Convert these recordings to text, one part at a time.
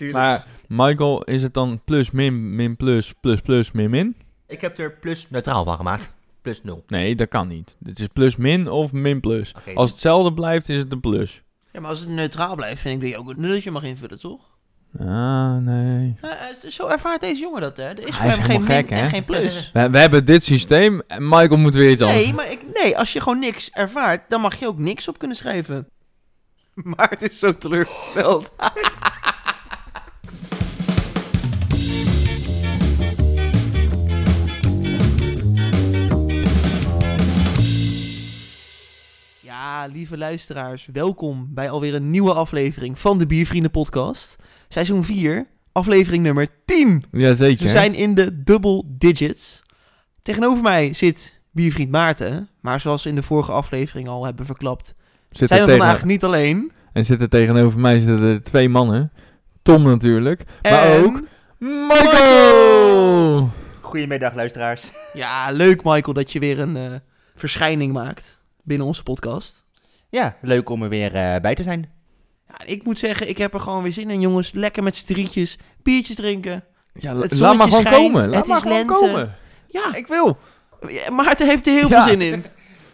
tuurlijk. Maar Michael, is het dan plus, min, min, plus, plus, plus, min, min? Ik heb er plus neutraal van gemaakt. Plus 0. Nee, dat kan niet. Het is plus, min of min, plus. Oké, Als hetzelfde blijft, is het een plus. Ja, maar als het neutraal blijft, vind ik dat je ook een nulletje mag invullen, toch? Ah, nee. Ja, eh, zo ervaart deze jongen dat, hè? Er is Hij voor is hem geen helemaal min gek, en hè? geen plus. We, we hebben dit systeem en Michael moet weer iets anders. Nee, maar ik, nee, als je gewoon niks ervaart, dan mag je ook niks op kunnen schrijven. Maar het is zo teleurgesteld. Ja, lieve luisteraars, welkom bij alweer een nieuwe aflevering van de Biervrienden podcast. Seizoen 4, aflevering nummer 10. Jazeker. We zijn in de double digits. Tegenover mij zit biervriend Maarten. Maar zoals we in de vorige aflevering al hebben verklapt, Zitten zijn we tegen- vandaag niet alleen. En zitten tegenover mij zitten er twee mannen. Tom natuurlijk. Maar En- ook Michael! Goedemiddag luisteraars. Ja, leuk Michael dat je weer een eh, verschijning maakt binnen onze podcast. Ja, leuk om er weer eh, bij te zijn. Ja, ik moet zeggen, ik heb er gewoon weer zin in jongens. Lekker met z'n drietjes, biertjes drinken. Ja, Het laat maar gewoon schijnt, komen. Laat het maar is gewoon lente. komen. Ja, Ik wil. Maarten heeft er heel Ja. veel zin in.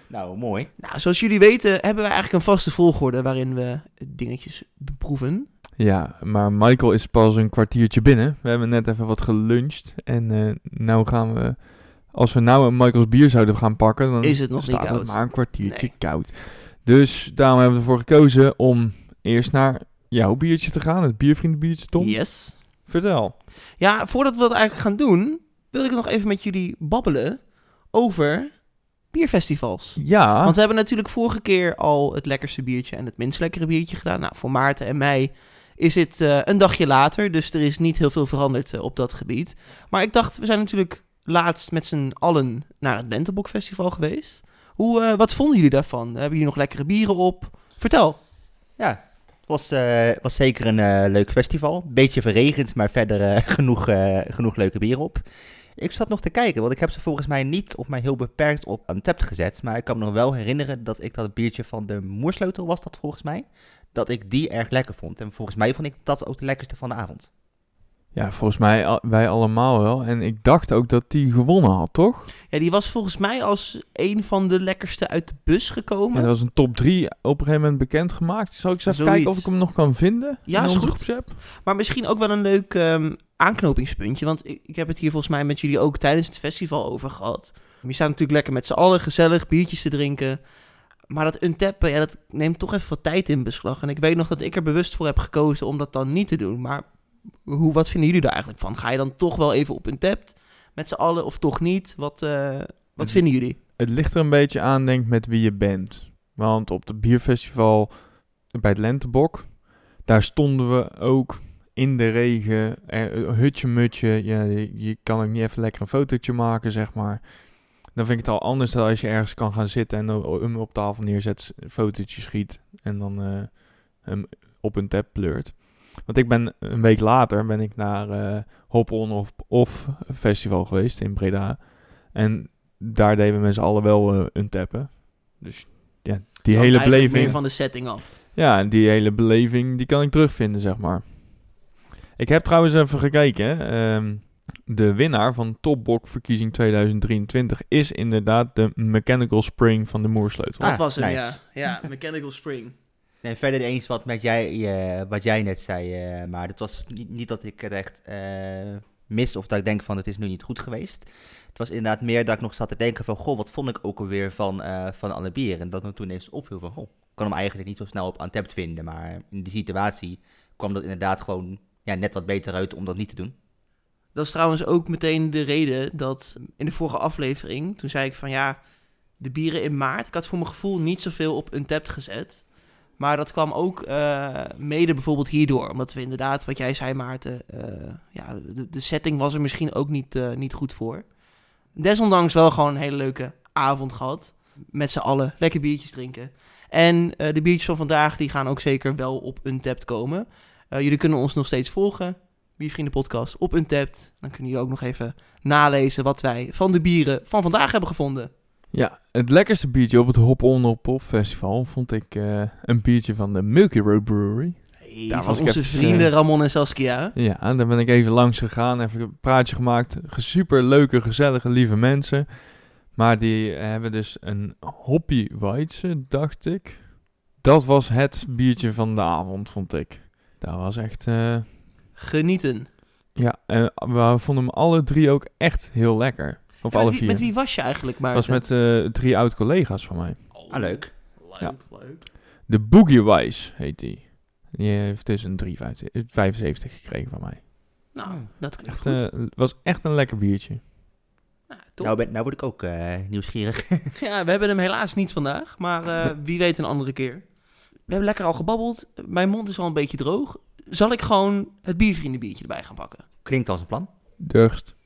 Nou, mooi. Nou, zoals jullie weten hebben we eigenlijk een vaste volgorde waarin we dingetjes beproeven. Ja, maar Michael is pas een kwartiertje binnen. We hebben net even wat geluncht. En eh nou gaan we... Als we nou een Michael's bier zouden gaan pakken, dan Is het nog niet koud. het maar een kwartiertje Nee. koud. Dus daarom hebben we ervoor gekozen om eerst naar jouw biertje te gaan. Het biervriendenbiertje, Tom. Yes. Vertel. Ja, voordat we dat eigenlijk gaan doen, wil ik nog even met jullie babbelen over bierfestivals. Ja. Want we hebben natuurlijk vorige keer al het lekkerste biertje en het minst lekkere biertje gedaan. Nou, voor Maarten en mij is het eh, een dagje later, dus er is niet heel veel veranderd eh, op dat gebied. Maar ik dacht, we zijn natuurlijk laatst met z'n allen naar het Lentebok Festival geweest. Hoe, eh, wat vonden jullie daarvan? Hebben jullie nog lekkere bieren op? Vertel. Ja, het was, eh, was zeker een eh, leuk festival. Beetje verregend, maar verder genoeg, genoeg leuke bieren op. Ik zat nog te kijken, want ik heb ze volgens mij niet of maar heel beperkt op Untapped gezet. Maar ik kan me nog wel herinneren dat ik dat biertje van de Moersleutel was dat volgens mij. Dat ik die erg lekker vond. En volgens mij vond ik dat ook de lekkerste van de avond. Ja, volgens mij al- wij allemaal wel. En ik dacht ook dat die gewonnen had, toch? Ja, die was volgens mij als een van de lekkerste uit de bus gekomen. dat was een top 3 op een gegeven moment bekendgemaakt. Zal ik eens even Zoiets. kijken of ik hem nog kan vinden? Ja, in onze groepsapp? Maar misschien ook wel een leuk ehm, aanknopingspuntje. Want ik, ik heb het hier volgens mij met jullie ook tijdens het festival over gehad. Je staat natuurlijk lekker met z'n allen gezellig biertjes te drinken. Maar dat untappen, ja, dat neemt toch even wat tijd in beslag. En ik weet nog dat ik er bewust voor heb gekozen om dat dan niet te doen. Maar hoe, wat vinden jullie daar eigenlijk van? Ga je dan toch wel even op untapped met z'n allen of toch niet? Wat, eh, wat vinden jullie? Het ligt er een beetje aan, denk ik, met wie je bent. Want op het bierfestival bij het Lentebok, daar stonden we ook in de regen, hutje mutje. Ja, je, je kan ook niet even lekker een fotootje maken, zeg maar. Dan vind ik het al anders dan als je ergens kan gaan zitten en hem op tafel neerzet, een fotootje schiet en dan eh, hem op een tab pleurt. Want ik ben een week later ben ik naar eh Hop On of Off festival geweest in Breda. En daar deden we met z'n allen wel eh, een tappen. Dus ja, die hele beleving. meer van de setting af. Ja, en die hele beleving die kan ik terugvinden, zeg maar. Ik heb trouwens even gekeken. hè. Ehm, de winnaar van Topbok verkiezing 2023 is inderdaad de Mechanical Spring van de Moersleutel. Dat Ah, was hem, nice. ja. Ja, Mechanical Spring. Nee, verder eens wat, met jij, eh, wat jij net zei, eh, maar het was niet, niet dat ik het echt eh, mis of dat ik denk van het is nu niet goed geweest. Het was inderdaad meer dat ik nog zat te denken van, goh, wat vond ik ook alweer van, van alle bieren? En dat me toen eens opviel van, goh, ik kan hem eigenlijk niet zo snel op Untapped vinden, maar in die situatie kwam dat inderdaad gewoon ja, net wat beter uit om dat niet te doen. Dat is trouwens ook meteen de reden dat in de vorige aflevering, toen zei ik van ja, de bieren in maart, ik had voor mijn gevoel niet zoveel op Untapped gezet. Maar dat kwam ook eh, mede bijvoorbeeld hierdoor, omdat we inderdaad, wat jij zei Maarten, eh, ja, de, de setting was er misschien ook niet, eh, niet goed voor. Desondanks wel gewoon een hele leuke avond gehad, met z'n allen, lekker biertjes drinken. En de biertjes van vandaag, die gaan ook zeker wel op Untapped komen. Jullie kunnen ons nog steeds volgen. Biervrienden podcast op Untapped. Dan kunnen jullie ook nog even nalezen wat wij van de bieren van vandaag hebben gevonden. Ja, het lekkerste biertje op het Hop On Hop Off Festival vond ik eh, een biertje van de Milky Road Brewery. Daar van was onze even, vrienden eh, Ramon en Saskia. Ja, daar ben ik even langs gegaan, even een praatje gemaakt. Super leuke, gezellige, lieve mensen. Maar die hebben dus een Hoppy Weitse, dacht ik. Dat was het biertje van de avond, vond ik. Dat was echt... eh, Genieten. ja, en we vonden hem alle drie ook echt heel lekker. Of Ja, alle met, wie, vier. met wie was je eigenlijk, Maarten? was met eh, drie oud-collega's van mij. Ah, leuk. Leuk, Ja. leuk. De Boogie Wise heet die. Die heeft dus een 3,75 gekregen van mij. Nou, dat klinkt Echt, goed. eh, was echt een lekker biertje. Nou. Nou, ben, nou word ik ook eh, nieuwsgierig. Ja, we hebben hem helaas niet vandaag, maar eh, wie weet een andere keer. We hebben lekker al gebabbeld. Mijn mond is al een beetje droog. Zal ik gewoon het biervriendenbiertje erbij gaan pakken? Klinkt als een plan. Durst.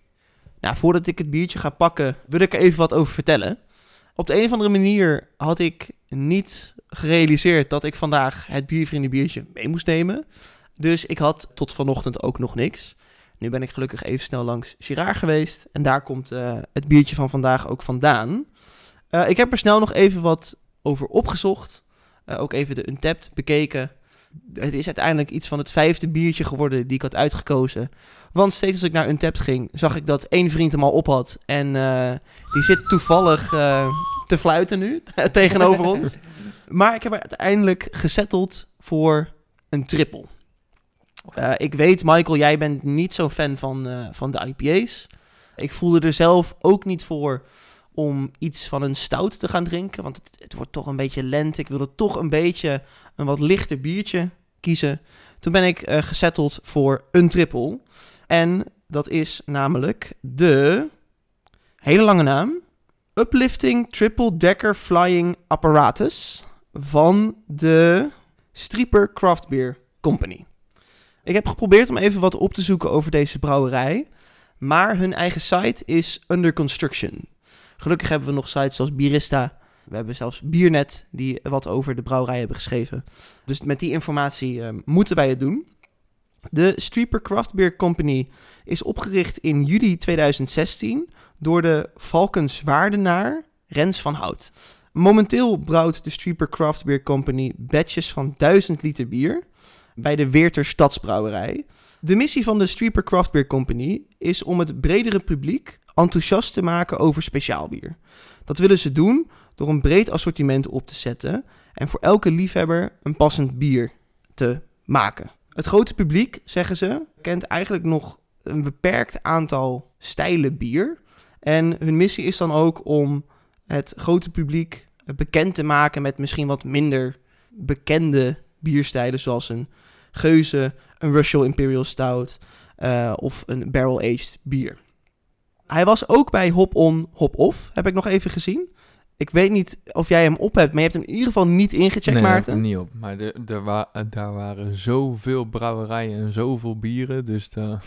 Nou, voordat ik het biertje ga pakken, wil ik er even wat over vertellen. Op de een of andere manier had ik niet gerealiseerd dat ik vandaag het biervriendenbiertje mee moest nemen. Dus ik had tot vanochtend ook nog niks. Nu ben ik gelukkig even snel langs Girard geweest. En daar komt eh, het biertje van vandaag ook vandaan. Eh, ik heb er snel nog even wat over opgezocht. Eh, ook even de Untapped bekeken. Het is uiteindelijk iets van het vijfde biertje geworden die ik had uitgekozen. Want steeds als ik naar Untapped ging, zag ik dat één vriend hem al op had. En eh, die zit toevallig eh, te fluiten nu tegenover ons. Maar ik heb er uiteindelijk gesetteld voor een triple. Eh, ik weet, Michael, jij bent niet zo'n fan van, van de IPA's. Ik voelde er zelf ook niet voor om iets van een stout te gaan drinken. Want het, het wordt toch een beetje lente. Ik wilde toch een beetje een wat lichter biertje kiezen. Toen ben ik eh gesetteld voor een triple. En dat is namelijk de hele lange naam. Uplifting Triple Decker Flying Apparatus van de Strieper Craft Beer Company. Ik heb geprobeerd om even wat op te zoeken over deze brouwerij. Maar hun eigen site is under construction. Gelukkig hebben we nog sites zoals Bierista. We hebben zelfs Biernet die wat over de brouwerij hebben geschreven. Dus met die informatie eh, moeten wij het doen. De Streeper Craft Beer Company is opgericht in juli 2016 door de Valkenswaardenaar Rens van Hout. Momenteel brouwt de Streeper Craft Beer Company batches van 1000 liter bier bij de Weerter Stadsbrouwerij. De missie van de Streeper Craft Beer Company is om het bredere publiek enthousiast te maken over speciaalbier. Dat willen ze doen door een breed assortiment op te zetten en voor elke liefhebber een passend bier te maken. Het grote publiek, zeggen ze, kent eigenlijk nog een beperkt aantal stijlen bier. En hun missie is dan ook om het grote publiek bekend te maken met misschien wat minder bekende bierstijlen, zoals een Geuze, een Russell Imperial Stout eh, of een barrel-aged bier. Hij was ook bij Hop On, Hop Off, heb ik nog even gezien. Ik weet niet of jij hem op hebt, maar je hebt hem in ieder geval niet ingecheckt, nee, Maarten. hem niet op. Maar de, er wa eh, daar waren zoveel brouwerijen en zoveel bieren. Dus da-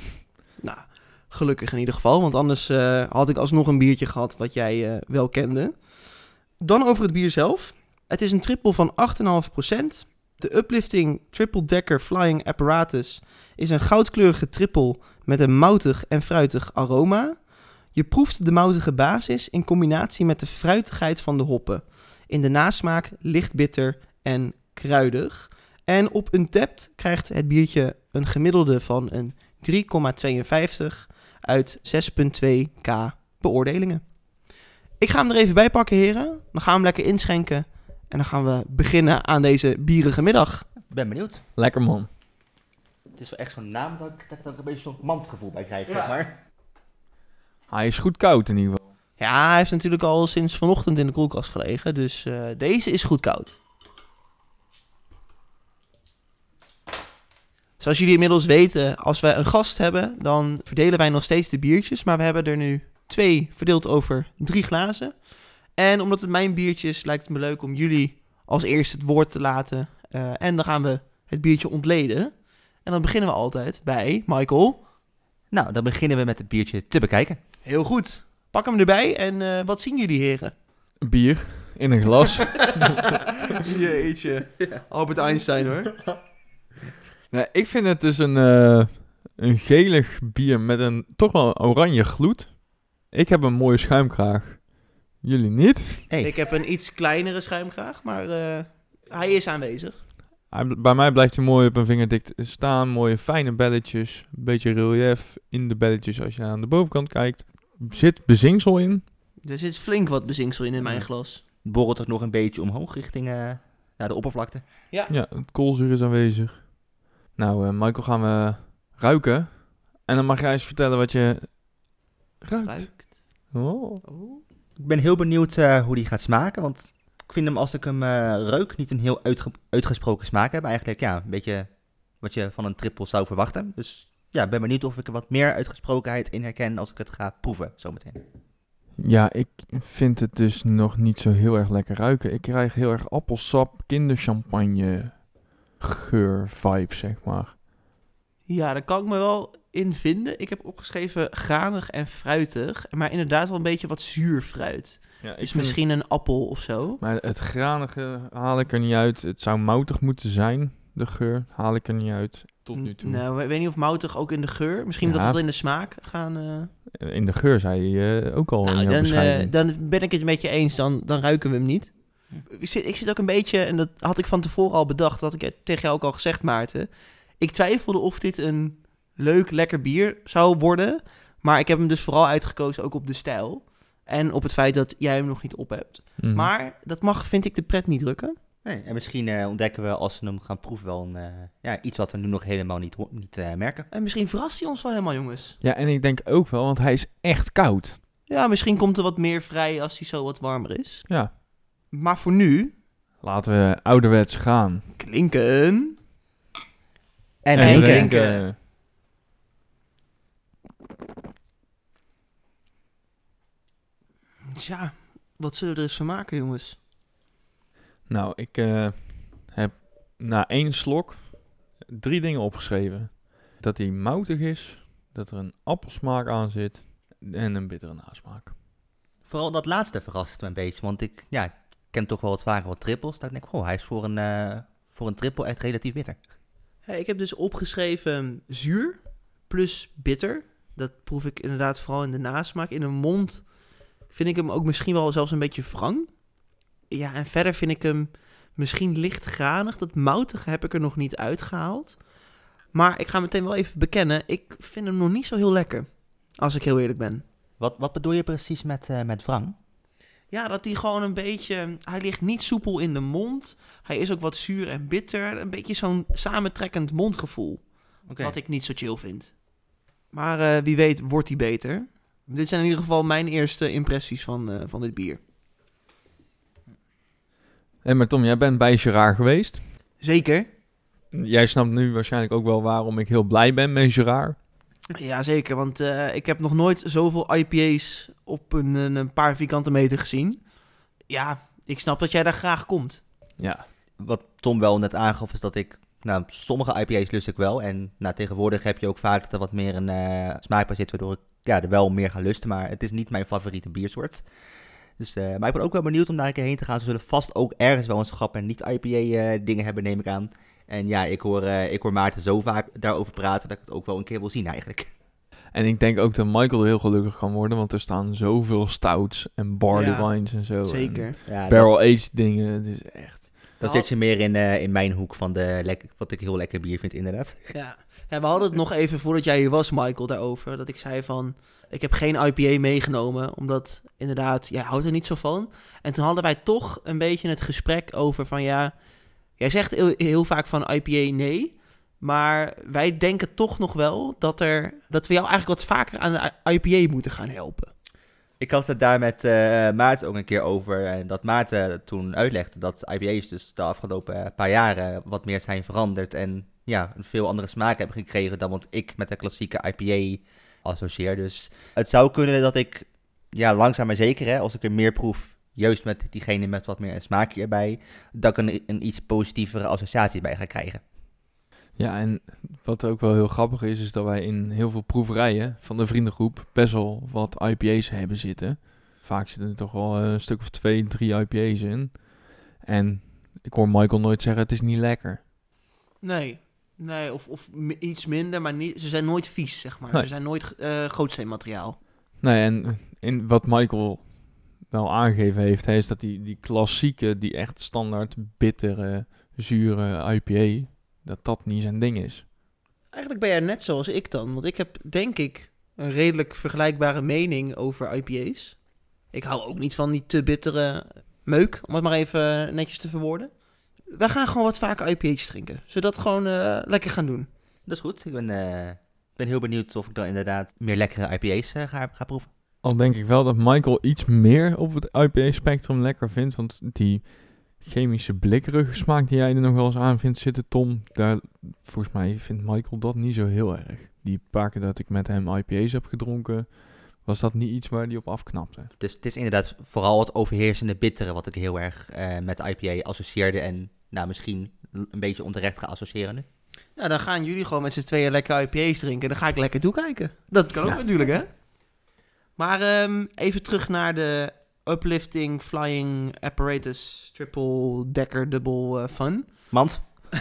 Nou, gelukkig in ieder geval, want anders eh, had ik alsnog een biertje gehad wat jij eh, wel kende. Dan over het bier zelf. Het is een triple van 8,5%. De Uplifting Triple Decker Flying Apparatus is een goudkleurige triple met een moutig en fruitig aroma. Je proeft de moutige basis in combinatie met de fruitigheid van de hoppen. In de nasmaak licht bitter en kruidig. En op Untapped krijgt het biertje een gemiddelde van een 3,52 uit 6,2k beoordelingen. Ik ga hem er even bij pakken, heren. Dan gaan we hem lekker inschenken. En dan gaan we beginnen aan deze bierige middag. ben benieuwd. lekker man. Het is wel echt zo'n naam dat ik, dat ik er een beetje zo'n mandgevoel bij krijg, zeg maar. Hij is goed koud in ieder geval. Ja, hij heeft natuurlijk al sinds vanochtend in de koelkast gelegen. Dus eh, deze is goed koud. Zoals jullie inmiddels weten, als we een gast hebben, dan verdelen wij nog steeds de biertjes. Maar we hebben er nu twee verdeeld over drie glazen. En omdat het mijn biertje is, lijkt het me leuk om jullie als eerste het woord te laten. Eh, en dan gaan we het biertje ontleden. En dan beginnen we altijd bij Michael. Nou, dan beginnen we met het biertje te bekijken. Heel goed. Pak hem erbij en eh, wat zien jullie heren? Bier in een glas. Jeetje. Albert Einstein hoor. nee, ik vind het dus een, eh, een gelig bier met een toch wel een oranje gloed. Ik heb een mooie schuimkraag. Jullie niet? Hey. Ik heb een iets kleinere schuimkraag, maar eh, hij is aanwezig. Hij, bij mij blijft hij mooi op een vingerdik staan. Mooie fijne belletjes. Een beetje relief in de belletjes als je aan de bovenkant kijkt. Zit bezinksel in. Er zit flink wat bezinksel in in mijn Ja. glas. Het borrelt ook nog een beetje omhoog richting eh, ja, de oppervlakte. Ja, het koolzuur is aanwezig. Nou, eh, Michael, gaan we ruiken. En dan mag jij eens vertellen wat je ruikt. Ruikt. Oh. Oh. Ik ben heel benieuwd eh, hoe die gaat smaken, want ik vind hem als ik hem eh reuk niet een heel uitge- uitgesproken smaak hebben. Eigenlijk ja, een beetje wat je van een triple zou verwachten. Dus ja, ik ben benieuwd of ik er wat meer uitgesprokenheid in herken als ik het ga proeven zometeen. Ja, ik vind het dus nog niet zo heel erg lekker ruiken. Ik krijg heel erg appelsap, kinderchampagne geur vibe, zeg maar. Ja, daar kan ik me wel in vinden. Ik heb opgeschreven granig en fruitig. Maar inderdaad wel een beetje wat zuur fruit. Ja, Dus misschien een appel of zo. Maar het granige haal ik er niet uit. Het zou moutig moeten zijn, de geur. Haal ik er niet uit, tot nu toe. Nou, ik weet niet of moutig ook in de geur. Misschien Ja. dat we dat in de smaak gaan... eh, In de geur zei je eh, ook al Nou, jouw dan, eh, dan ben ik het een beetje eens. Dan, dan ruiken we hem niet. Ik zit, ik zit ook een beetje, en dat had ik van tevoren al bedacht, dat had ik tegen jou ook al gezegd, Maarten. Ik twijfelde of dit een leuk, lekker bier zou worden. Maar ik heb hem dus vooral uitgekozen ook op de stijl. En op het feit dat jij hem nog niet op hebt. Mhm. Maar dat mag, vind ik, de pret niet drukken. Nee, en misschien eh, ontdekken we als we hem gaan proeven wel een, eh, ja, iets wat we nu nog helemaal niet, niet eh, merken. En misschien verrast hij ons wel helemaal, jongens. Ja, en ik denk ook wel, want hij is echt koud. Ja, misschien komt er wat meer vrij als hij zo wat warmer is. Ja, Maar voor nu, laten we ouderwets gaan. klinken. En, En drinken. drinken. Tja, wat zullen we er eens van maken, jongens? Nou, ik eh, heb na één slok drie dingen opgeschreven. Dat hij moutig is, dat er een appelsmaak aan zit en een bittere nasmaak. Vooral dat laatste verrast me een beetje, want ik ja, ik ken toch wel wat vaker wat trippels. Dat ik denk, goh, hij is voor een, eh, voor een triple echt relatief bitter. Hey, ik heb dus opgeschreven zuur plus bitter. Dat proef ik inderdaad vooral in de nasmaak. In de mond vind ik hem ook misschien wel zelfs een beetje wrang. Ja, en verder vind ik hem misschien licht granig. Dat moutige heb ik er nog niet uitgehaald. Maar ik ga meteen wel even bekennen, ik vind hem nog niet zo heel lekker. Als ik heel eerlijk ben. Wat, wat bedoel je precies met, eh, met wrang? Ja, dat hij gewoon een beetje... Hij ligt niet soepel in de mond. Hij is ook wat zuur en bitter. Een beetje zo'n samentrekkend mondgevoel. Wat ik niet zo chill vind. Maar eh, wie weet wordt hij beter. Dit zijn in ieder geval mijn eerste impressies van, eh, van dit bier. En maar Tom, jij bent bij Gerard geweest. Zeker. Jij snapt nu waarschijnlijk ook wel waarom ik heel blij ben met Gerard. Ja, zeker. Want eh, ik heb nog nooit zoveel IPA's op een, een, paar vierkante meter gezien. Ja, ik snap dat jij daar graag komt. Ja, Wat Tom wel net aangaf is dat ik, nou, sommige IPA's lust ik wel. En nou, tegenwoordig heb je ook vaak dat er wat meer een eh, smaak bij zit, waardoor ik ja, er wel meer ga lusten. Maar het is niet mijn favoriete biersoort. Dus, eh, maar ik ben ook wel benieuwd om daar een keer heen te gaan. Ze zullen vast ook ergens wel een schap en niet-IPA-dingen hebben, neem ik aan. En ja, ik hoor, eh, ik hoor Maarten zo vaak daarover praten dat ik het ook wel een keer wil zien eigenlijk. en ik denk ook dat Michael heel gelukkig kan worden, want er staan zoveel stouts en barley Ja, wines en zo. Zeker. Ja, dat, Barrel-aged dingen, het is echt... dan zit je meer in, eh, in mijn hoek van de lek- wat ik heel lekker bier vind, inderdaad. Ja. ja, we hadden het nog even voordat jij hier was, Michael, daarover. Dat ik zei van, ik heb geen IPA meegenomen, omdat inderdaad, jij houdt er niet zo van. En toen hadden wij toch een beetje het gesprek over van, ja, jij zegt heel, heel vaak van IPA nee. Maar wij denken toch nog wel dat, er, dat we jou eigenlijk wat vaker aan de IPA moeten gaan helpen. Ik had het daar met eh, Maarten ook een keer over. En dat Maarten toen uitlegde dat IPA's dus de afgelopen eh, paar jaren wat meer zijn veranderd. En ja, een veel andere smaak hebben gekregen dan wat ik met de klassieke IPA associeer. Dus het zou kunnen dat ik, ja, langzaam maar zeker, hè, als ik er meer proef, juist met diegene met wat meer smaakje erbij, dat ik een iets positievere associatie bij ga krijgen. Ja, en wat ook wel heel grappig is, is dat wij in heel veel proeverijen van de vriendengroep best wel wat IPA's hebben zitten. Vaak zitten er toch wel een stuk of twee, drie IPA's in. En ik hoor Michael nooit zeggen, het is niet lekker. Nee, nee of, of iets minder, maar niet, ze zijn nooit vies, zeg maar. Nee. Ze zijn nooit eh grootsteenmateriaal. Nee, en in wat Michael wel aangegeven heeft, is dat die, die klassieke, die echt standaard bittere zure IPA, dat dat niet zijn ding is. Eigenlijk ben jij net zoals ik dan. Want ik heb denk ik een redelijk vergelijkbare mening over IPA's. Ik hou ook niet van die te bittere meuk, om het maar even netjes te verwoorden. We gaan gewoon wat vaker IPA's drinken. Zodat gewoon eh, lekker gaan doen. Dat is goed. Ik ben, eh, ben heel benieuwd of ik dan inderdaad meer lekkere IPA's eh, ga, ga proeven. Al denk ik wel dat Michael iets meer op het IPA-spectrum lekker vindt. Want die chemische blikkerige smaak die jij er nog wel eens aan vindt zitten, Tom, daar, volgens mij vindt Michael dat niet zo heel erg. Die paar keer dat ik met hem IPA's heb gedronken, was dat niet iets waar hij op afknapte. Dus het is inderdaad vooral het overheersende bittere wat ik heel erg eh, met IPA associeerde en nou, misschien een beetje onterecht ga associëren. Nou, dan gaan jullie gewoon met z'n tweeën lekker IPA's drinken. Dan ga ik lekker toekijken. Dat kan ook Ja. natuurlijk, hè? Maar ehm, even terug naar de uplifting flying apparatus triple decker double eh, fun. Mand?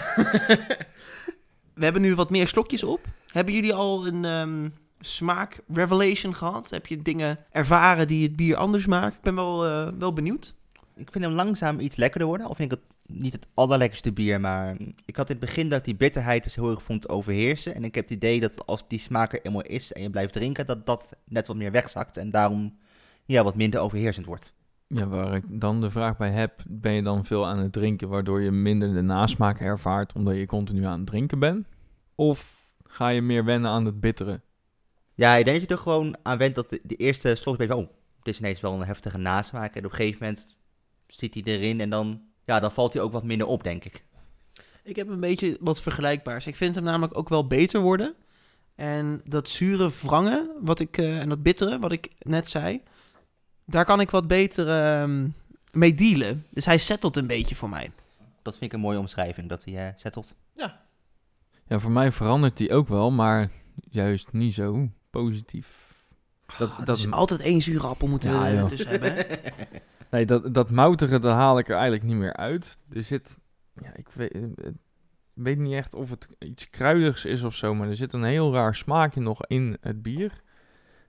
We hebben nu wat meer slokjes op. Hebben jullie al een ehm, smaak revelation gehad? Heb je dingen ervaren die het bier anders maken? Ik ben wel, eh, wel benieuwd. Ik vind hem langzaam iets lekkerder worden. Of vind ik het niet het allerlekkerste bier, maar ik had in het begin dat ik die bitterheid dus heel erg vond overheersen. En ik heb het idee dat als die smaak er eenmaal is en je blijft drinken, dat dat net wat meer wegzakt en daarom ja, wat minder overheersend wordt. Ja, waar ik dan de vraag bij heb, ben je dan veel aan het drinken waardoor je minder de nasmaak ervaart omdat je continu aan het drinken bent? Of ga je meer wennen aan het bittere? Ja, ik denk dat je er gewoon aan went dat de, de eerste slok is oh, het is ineens wel een heftige nasmaak. En op een gegeven moment zit hij erin en dan, ja, dan valt hij ook wat minder op, denk ik. Ik heb een beetje wat vergelijkbaars. Ik vind hem namelijk ook wel beter worden. En dat zure wrangen, wat ik, eh, en dat bittere, wat ik net zei, daar kan ik wat beter ehm, mee dealen. Dus hij settelt een beetje voor mij. Dat vind ik een mooie omschrijving, dat hij eh settelt. Ja, voor mij verandert die ook wel, maar juist niet zo positief. Dat, Dat, dat, is altijd één zure appel moeten Ja, we tussen hebben. hè? nee, dat, dat moutige, dat haal ik er eigenlijk niet meer uit. Er zit, ja, ik weet, eh, ik weet niet echt of het iets kruidigs is of zo, maar er zit een heel raar smaakje nog in het bier.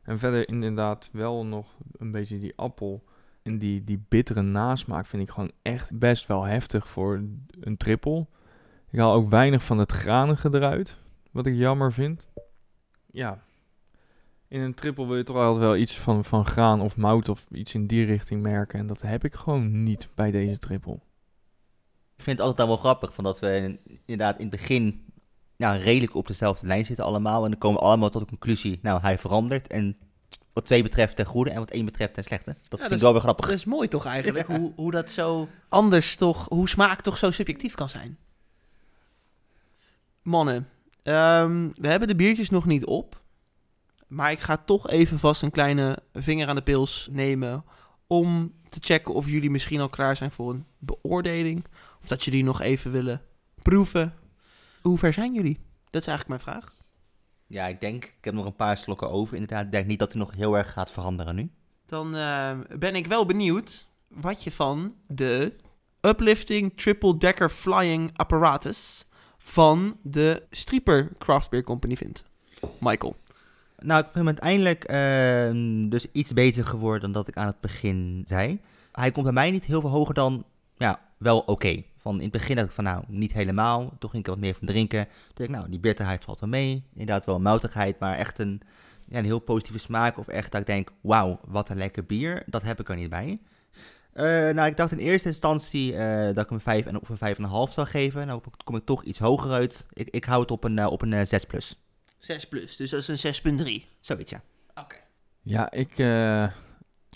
En verder inderdaad wel nog een beetje die appel en die, die bittere nasmaak vind ik gewoon echt best wel heftig voor een trippel. Ik haal ook weinig van het granige eruit, wat ik jammer vind. Ja, in een trippel wil je toch altijd wel iets van, van graan of mout of iets in die richting merken. En dat heb ik gewoon niet bij deze trippel. Ik vind het altijd wel grappig, van dat we in- inderdaad in het begin nou, redelijk op dezelfde lijn zitten allemaal. En dan komen we allemaal tot de conclusie, nou, hij verandert. En wat twee betreft ten goede en wat één betreft ten slechte. Dat vind ik wel weer grappig. Dat is mooi toch eigenlijk, hoe, hoe dat zo anders toch, hoe smaak toch zo subjectief kan zijn. Mannen, ehm, we hebben de biertjes nog niet op. Maar ik ga toch even vast een kleine vinger aan de pils nemen. Om te checken of jullie misschien al klaar zijn voor een beoordeling. Of dat jullie nog even willen proeven. Hoe ver zijn jullie? Dat is eigenlijk mijn vraag. Ja, ik denk, ik heb nog een paar slokken over inderdaad. Ik denk niet dat hij nog heel erg gaat veranderen nu. Dan ehm, ben ik wel benieuwd wat je van de Uplifting Triple Decker Flying Apparatus van de Strieper Craft Beer Company vindt. Michael. Nou, ik vind hem uiteindelijk ehm, dus iets beter geworden dan dat ik aan het begin zei. Hij komt bij mij niet heel veel hoger dan, ja, wel oké. Van in het begin dacht ik van, nou, niet helemaal. Toen ging ik er wat meer van drinken. Toen dacht ik, nou, die bitterheid valt wel mee. Inderdaad wel een moutigheid, maar echt een, ja, een heel positieve smaak. Of echt dat ik denk, wauw, wat een lekker bier. Dat heb ik er niet bij. Eh, nou, ik dacht in eerste instantie eh, dat ik hem 5 en op een 5,5 zou geven. Nou kom ik toch iets hoger uit. Ik, ik hou het op een, eh, op een eh, 6 plus. 6 plus, dus dat is een 6.3. Zoiets, ja. Oké. Ja, ik eh,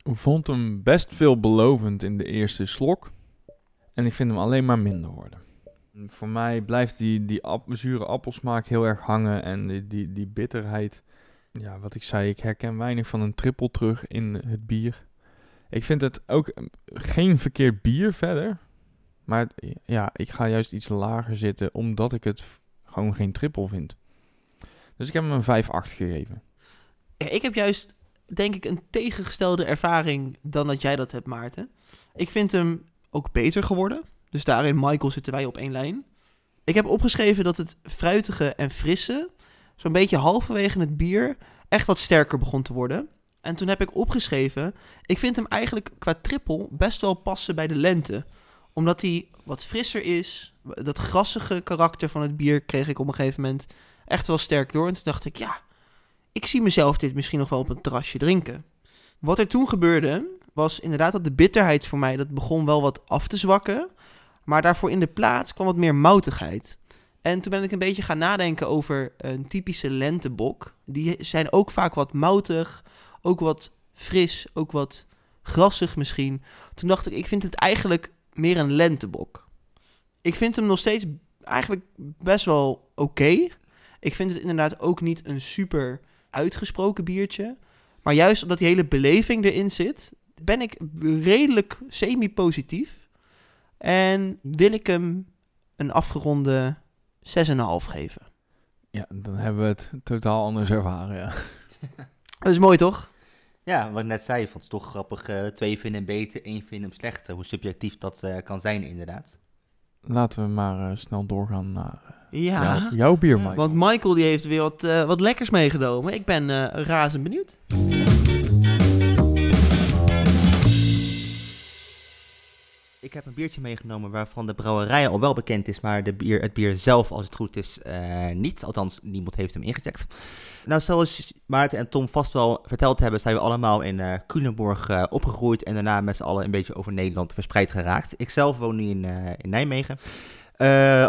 vond hem best veelbelovend in de eerste slok. En ik vind hem alleen maar minder worden. Voor mij blijft die, die ap- zure appelsmaak heel erg hangen. En die, die, die bitterheid. Ja, wat ik zei, ik herken weinig van een trippel terug in het bier. Ik vind het ook eh, geen verkeerd bier verder. Maar ja, ik ga juist iets lager zitten omdat ik het gewoon geen trippel vind. Dus ik heb hem een 5-8 gegeven. Ik heb juist, denk ik, een tegengestelde ervaring dan dat jij dat hebt, Maarten. Ik vind hem ook beter geworden. Dus daarin, Michael, zitten wij op één lijn. Ik heb opgeschreven dat het fruitige en frisse, zo'n beetje halverwege het bier, echt wat sterker begon te worden. En toen heb ik opgeschreven, ik vind hem eigenlijk qua trippel best wel passen bij de lente. Omdat hij wat frisser is. Dat grassige karakter van het bier kreeg ik op een gegeven moment echt wel sterk door. En toen dacht ik, ja, ik zie mezelf dit misschien nog wel op een terrasje drinken. Wat er toen gebeurde, was inderdaad dat de bitterheid voor mij, dat begon wel wat af te zwakken. Maar daarvoor in de plaats kwam wat meer moutigheid. En toen ben ik een beetje gaan nadenken over een typische lentebok. Die zijn ook vaak wat moutig, ook wat fris, ook wat grassig misschien. Toen dacht ik, ik vind het eigenlijk meer een lentebok. Ik vind hem nog steeds eigenlijk best wel oké. Ik vind het inderdaad ook niet een super uitgesproken biertje. Maar juist omdat die hele beleving erin zit, ben ik redelijk semi-positief. En wil ik hem een afgeronde 6,5 geven. Ja, dan hebben we het totaal anders ervaren, ja. Dat is mooi, toch? Ja, wat ik net zei, vond het toch grappig. eh, twee vinden hem beter, één vindt hem slechter. Hoe subjectief dat eh, kan zijn, inderdaad. Laten we maar eh, snel doorgaan naar Ja. jou- jouw bier, Mike. Want Michael die heeft weer wat, eh, wat lekkers meegenomen. Ik ben eh, razend benieuwd. Ik heb een biertje meegenomen waarvan de brouwerij al wel bekend is, maar de bier, het bier zelf, als het goed is, eh, niet. Althans, niemand heeft hem ingecheckt. Nou, zoals Maarten en Tom vast wel verteld hebben, zijn we allemaal in eh Culemborg eh, opgegroeid en daarna met z'n allen een beetje over Nederland verspreid geraakt. Ik zelf woon nu in, in Nijmegen.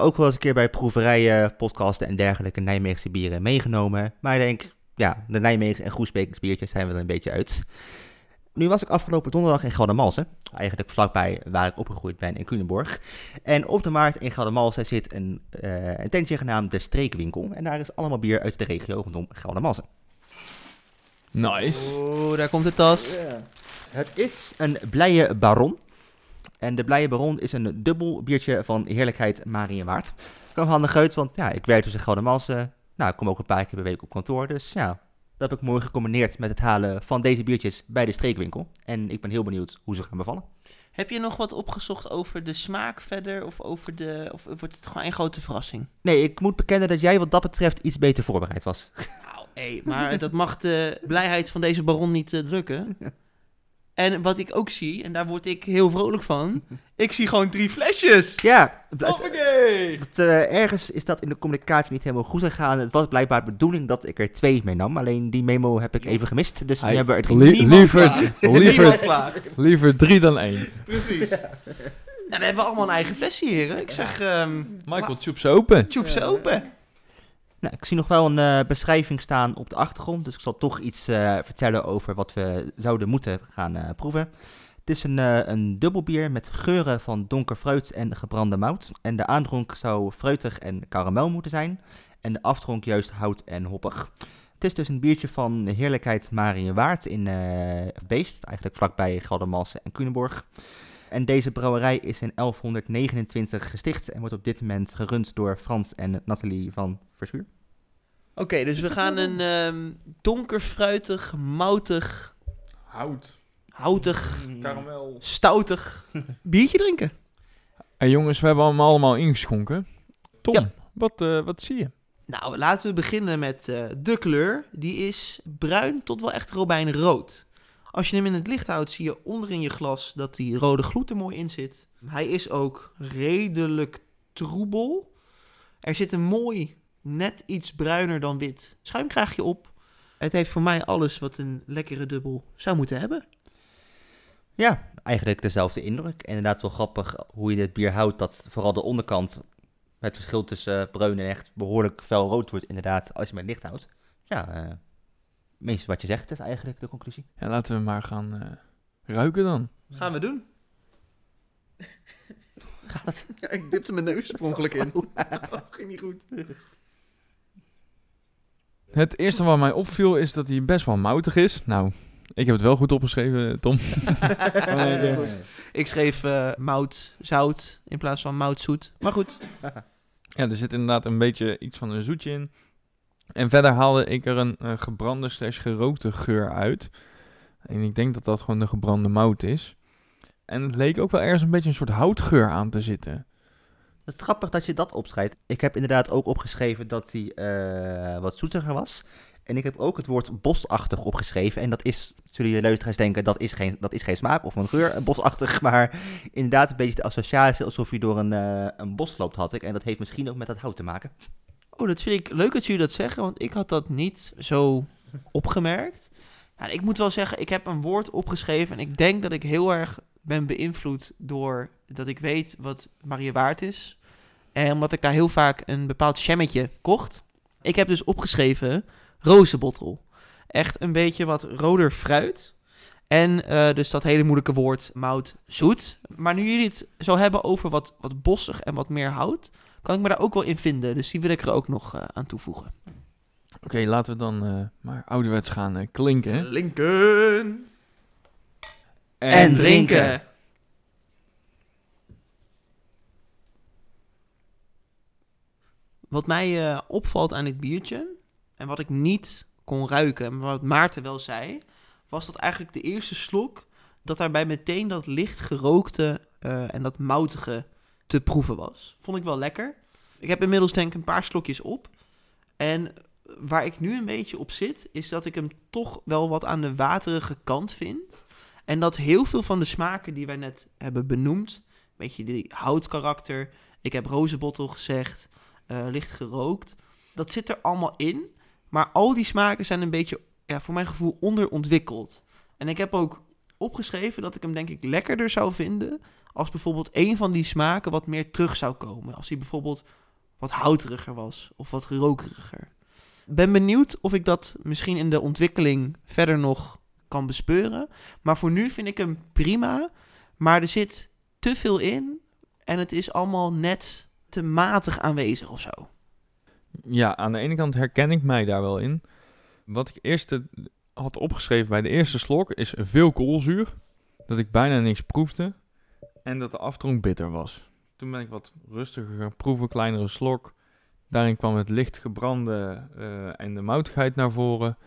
Ook wel eens een keer bij proeverijen, podcasten en dergelijke Nijmeegse bieren meegenomen. Maar ik denk, ja, de Nijmeegse en Groesbeekse biertjes zijn we er een beetje uit. Nu was ik afgelopen donderdag in Geldermalsen, eigenlijk vlakbij waar ik opgegroeid ben in Culemborg. En op de markt in Geldermalsen zit een, eh, een tentje genaamd de Streekwinkel. En daar is allemaal bier uit de regio rondom Geldermalsen. Nice. Oh, daar komt de tas. Het is een blije baron. En de blije baron is een dubbel biertje van heerlijkheid Marienwaard. Kwam handig uit, want ja, ik werk dus in Geldermalsen. Nou, ik kom ook een paar keer per week op kantoor, dus ja... Dat heb ik mooi gecombineerd met het halen van deze biertjes bij de streekwinkel. En ik ben heel benieuwd hoe ze gaan bevallen. Heb je nog wat opgezocht over de smaak verder? Of, over de, of wordt het gewoon een grote verrassing? Nee, ik moet bekennen dat jij wat dat betreft iets beter voorbereid was. Nou, hé, maar dat mag de blijheid van deze baron niet eh, drukken. En wat ik ook zie, en daar word ik heel vrolijk van, ik zie gewoon drie flesjes. Ja, Hoppakee! het, eh, ergens is dat in de communicatie niet helemaal goed gegaan. Het was blijkbaar de bedoeling dat ik er twee meenam. Alleen die memo heb ik even gemist. Dus nu Hij- hebben we er drie. Li- liever, liever, liever drie dan één. Precies. Nou, dan hebben we allemaal een eigen flesje, heren. Ik zeg, ehm Michael, tjoep ze open. tjoep ze open. Nou, ik zie nog wel een eh, beschrijving staan op de achtergrond. Dus ik zal toch iets eh, vertellen over wat we zouden moeten gaan eh, proeven. Het is een, een dubbelbier met geuren van donker fruit en gebrande mout. En de aandronk zou fruitig en karamel moeten zijn. En de afdronk juist hout en hoppig. Het is dus een biertje van de heerlijkheid Marienwaard in Beest. Eigenlijk vlakbij Geldermalsen en Culemborg. En deze brouwerij is in 1129 gesticht en wordt op dit moment gerund door Frans en Nathalie van Verschuur. Oké, dus we gaan een ehm, donker, fruitig, moutig, Hout. houtig, Karamel. stoutig biertje drinken. Hey jongens, we hebben hem allemaal ingeschonken. Tom, Ja. wat, eh, wat zie je? Nou, laten we beginnen met eh, de kleur. Die is bruin tot wel echt robijnrood. Als je hem in het licht houdt, zie je onder in je glas dat die rode gloed er mooi in zit. Hij is ook redelijk troebel. Er zit een mooi, net iets bruiner dan wit schuimkraagje op. Het heeft voor mij alles wat een lekkere dubbel zou moeten hebben. Ja, eigenlijk dezelfde indruk. Inderdaad wel grappig hoe je dit bier houdt, dat vooral de onderkant, het verschil tussen eh, bruin en echt behoorlijk fel rood wordt inderdaad, als je het licht houdt. Ja, meestal wat je zegt is eigenlijk de conclusie. Ja, laten we maar gaan eh, ruiken dan. Gaan we doen. Gaat het? Ja, ik dipte mijn neus oorspronkelijk in. dat ging niet goed. Het eerste wat mij opviel is dat hij best wel moutig is. Nou, ik heb het wel goed opgeschreven, Tom. Eh, Ik schreef eh, mout, zout in plaats van mout, zoet. Maar goed. Ja, er zit inderdaad een beetje iets van een zoetje in. En verder haalde ik er een eh, gebrande slash gerookte geur uit. En ik denk dat dat gewoon de gebrande mout is. En het leek ook wel ergens een beetje een soort houtgeur aan te zitten. Het is grappig dat je dat opschrijft. Ik heb inderdaad ook opgeschreven dat hij eh, wat zoetiger was. En ik heb ook het woord bosachtig opgeschreven. En dat is, zullen jullie luisteraars denken, dat is geen, dat is geen smaak of een geur, bosachtig. Maar inderdaad een beetje de associatie alsof je door een, een bos loopt, had ik. En dat heeft misschien ook met dat hout te maken. Oh, dat vind ik leuk dat jullie dat zeggen, want ik had dat niet zo opgemerkt. Ik moet wel zeggen, ik heb een woord opgeschreven en ik denk dat ik heel erg ben beïnvloed door dat ik weet wat Marie waard is. En omdat ik daar heel vaak een bepaald jammetje kocht. Ik heb dus opgeschreven rozenbottel. Echt een beetje wat roder fruit. En uh, dus dat hele moeilijke woord mout zoet. Maar nu jullie het zo hebben over wat, wat bossig en wat meer hout, kan ik me daar ook wel in vinden. Dus die wil ik er ook nog uh, aan toevoegen. Oké, laten we dan uh, maar ouderwets gaan klinken. Klinken. En, en drinken. drinken. Wat mij uh, opvalt aan dit biertje, en wat ik niet kon ruiken, maar wat Maarten wel zei, was dat eigenlijk de eerste slok, dat daarbij meteen dat licht gerookte uh, en dat moutige te proeven was. Vond ik wel lekker. Ik heb inmiddels denk ik een paar slokjes op. En waar ik nu een beetje op zit, is dat ik hem toch wel wat aan de waterige kant vind. En dat heel veel van de smaken die wij net hebben benoemd, weet je, die houtkarakter, ik heb rozenbottel gezegd, uh, licht gerookt, dat zit er allemaal in. Maar al die smaken zijn een beetje, ja, voor mijn gevoel, onderontwikkeld. En ik heb ook opgeschreven dat ik hem denk ik lekkerder zou vinden als bijvoorbeeld een van die smaken wat meer terug zou komen. Als hij bijvoorbeeld wat houteriger was of wat rokeriger. Ben benieuwd of ik dat misschien in de ontwikkeling verder nog kan bespeuren. Maar voor nu vind ik hem prima. Maar er zit te veel in en het is allemaal net te matig aanwezig of zo. Ja, aan de ene kant herken ik mij daar wel in. Wat ik eerst had opgeschreven bij de eerste slok is veel koolzuur. Dat ik bijna niks proefde. En dat de aftronk bitter was. Toen ben ik wat rustiger gaan proeven, kleinere slok. Daarin kwam het licht gebrande uh, en de moutigheid naar voren.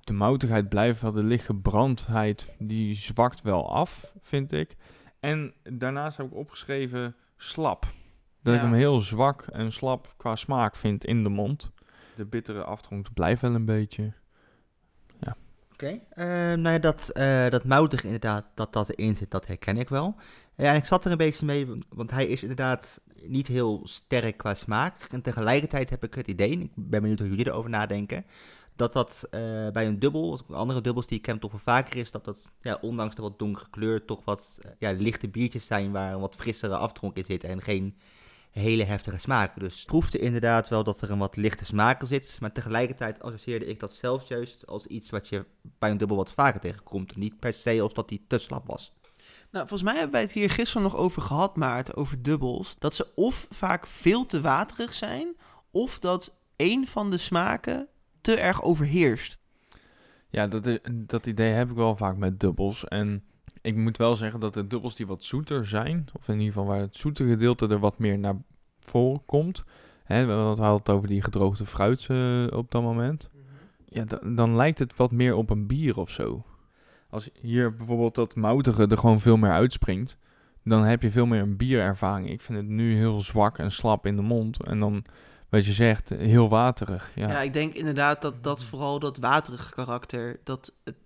De moutigheid blijft wel, de lichtgebrandheid die zwakt wel af, vind ik. En daarnaast heb ik opgeschreven slap. Dat ik hem heel zwak en slap qua smaak vind in de mond. De bittere aftronk blijft wel een beetje. Oké, uh, nou ja, dat, uh, dat moutig inderdaad, dat dat erin zit, dat herken ik wel. Ja, en ik zat er een beetje mee, want hij is inderdaad niet heel sterk qua smaak. En tegelijkertijd heb ik het idee, ik ben benieuwd hoe jullie erover nadenken, dat dat uh, bij een dubbel, andere dubbels die ik ken toch wel vaker is, dat dat ja, ondanks de wat donkere kleur toch wat ja, lichte biertjes zijn waar een wat frissere aftronk in zit en geen hele heftige smaken. Dus proefde inderdaad wel dat er een wat lichte smaak in zit. Maar tegelijkertijd associeerde ik dat zelf juist als iets wat je bij een dubbel wat vaker tegenkomt. Niet per se als dat die te slap was. Nou, volgens mij hebben wij het hier gisteren nog over gehad, Maarten, over dubbels. Dat ze of vaak veel te waterig zijn, of dat één van de smaken te erg overheerst. Ja, dat, is, dat idee heb ik wel vaak met dubbels. En ik moet wel zeggen dat de dubbels die wat zoeter zijn, of in ieder geval waar het zoete gedeelte er wat meer naar voren komt. Hè, we hadden het over die gedroogde fruit uh, op dat moment. Ja, dan lijkt het wat meer op een bier of zo. Als hier bijvoorbeeld dat moutige er gewoon veel meer uitspringt, dan heb je veel meer een bierervaring. Ik vind het nu heel zwak en slap in de mond. En dan, wat je zegt, heel waterig. Ja, ja ik denk inderdaad dat, dat vooral dat waterige karakter, dat het,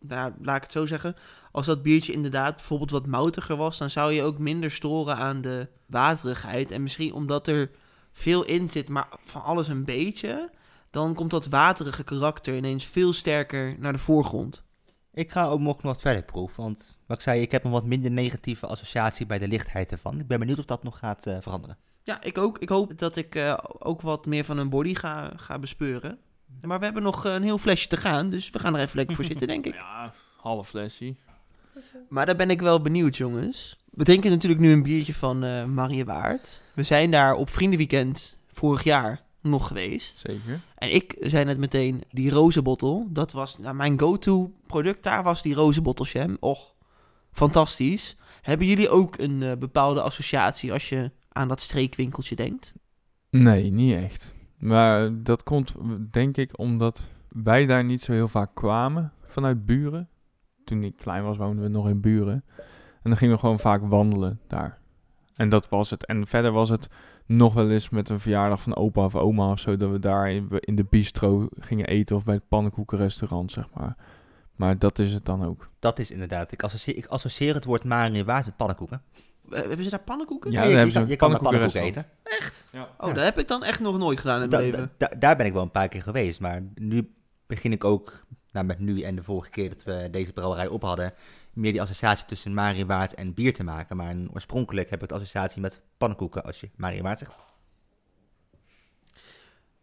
nou, laat ik het zo zeggen, als dat biertje inderdaad bijvoorbeeld wat moutiger was, dan zou je ook minder storen aan de waterigheid. En misschien omdat er veel in zit, maar van alles een beetje, dan komt dat waterige karakter ineens veel sterker naar de voorgrond. Ik ga ook nog wat verder proeven, want wat ik zei, ik heb een wat minder negatieve associatie bij de lichtheid ervan. Ik ben benieuwd of dat nog gaat uh, veranderen. Ja, ik ook. Ik hoop dat ik uh, ook wat meer van een body ga, ga bespeuren. Maar we hebben nog een heel flesje te gaan, dus we gaan er even lekker voor zitten, denk ik. Ja, half flesje. Maar daar ben ik wel benieuwd, jongens. We drinken natuurlijk nu een biertje van uh, Marie Waard. We zijn daar op Vriendenweekend vorig jaar nog geweest. Zeker. En ik zei net meteen, die rozenbottel, dat was nou, mijn go-to product. Daar was die rozenbottelsham. Och, fantastisch. Hebben jullie ook een uh, bepaalde associatie als je aan dat streekwinkeltje denkt? Nee, niet echt. Maar dat komt denk ik omdat wij daar niet zo heel vaak kwamen vanuit buren toen ik klein was, woonden we nog in Buren. En dan gingen we gewoon vaak wandelen daar. En dat was het. En verder was het nog wel eens met een verjaardag van opa of oma of zo, dat we daar in, in de bistro gingen eten of bij het pannenkoekenrestaurant, zeg maar. Maar dat is het dan ook. Dat is inderdaad. Ik associeer, ik associeer het woord Marienwaard met pannenkoeken. Eh, Hebben ze daar pannenkoeken? Ja, je, daar je, hebben kan, je kan pannenkoeken eten. Echt? Oh, Ja. dat heb ik dan echt nog nooit gedaan in Da- mijn da- leven. da- daar ben ik wel een paar keer geweest. Maar nu begin ik ook, nou, met nu en de vorige keer dat we deze brouwerij op hadden, meer die associatie tussen Marienwaard en bier te maken. Maar oorspronkelijk heb ik de associatie met pannenkoeken als je Marienwaard zegt.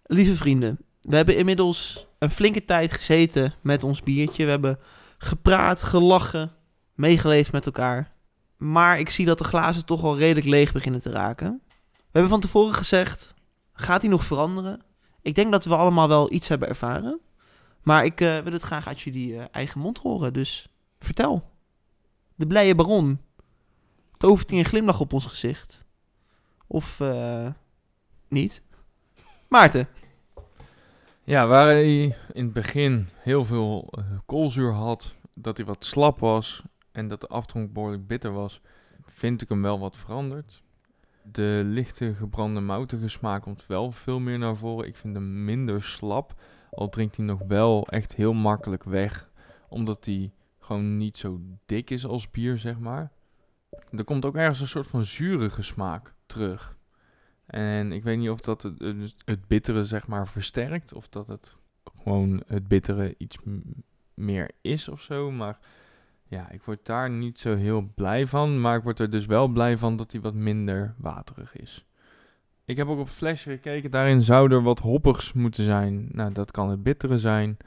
Lieve vrienden, we hebben inmiddels een flinke tijd gezeten met ons biertje. We hebben gepraat, gelachen, meegeleefd met elkaar. Maar ik zie dat de glazen toch al redelijk leeg beginnen te raken. We hebben van tevoren gezegd, gaat die nog veranderen? Ik denk dat we allemaal wel iets hebben ervaren. Maar ik eh, wil het graag uit jullie eh, eigen mond horen, dus vertel. De blije baron. Tovert hij een glimlach op ons gezicht? Of eh, niet? Maarten. Ja, waar hij in het begin heel veel koolzuur had, dat hij wat slap was en dat de afdronk behoorlijk bitter was, vind ik hem wel wat veranderd. De lichte gebrande moutige smaak komt wel veel meer naar voren. Ik vind hem minder slap, al drinkt hij nog wel echt heel makkelijk weg, omdat hij gewoon niet zo dik is als bier, zeg maar. Er komt ook ergens een soort van zurige smaak terug. En ik weet niet of dat het, het- het bittere zeg maar versterkt. Of dat het gewoon het bittere iets meer is of zo. Maar ja, ik word daar niet zo heel blij van. Maar ik word er dus wel blij van dat hij wat minder waterig is. Ik heb ook op flesje gekeken. Daarin zou er wat hoppigs moeten zijn. Nou, dat kan het bittere zijn.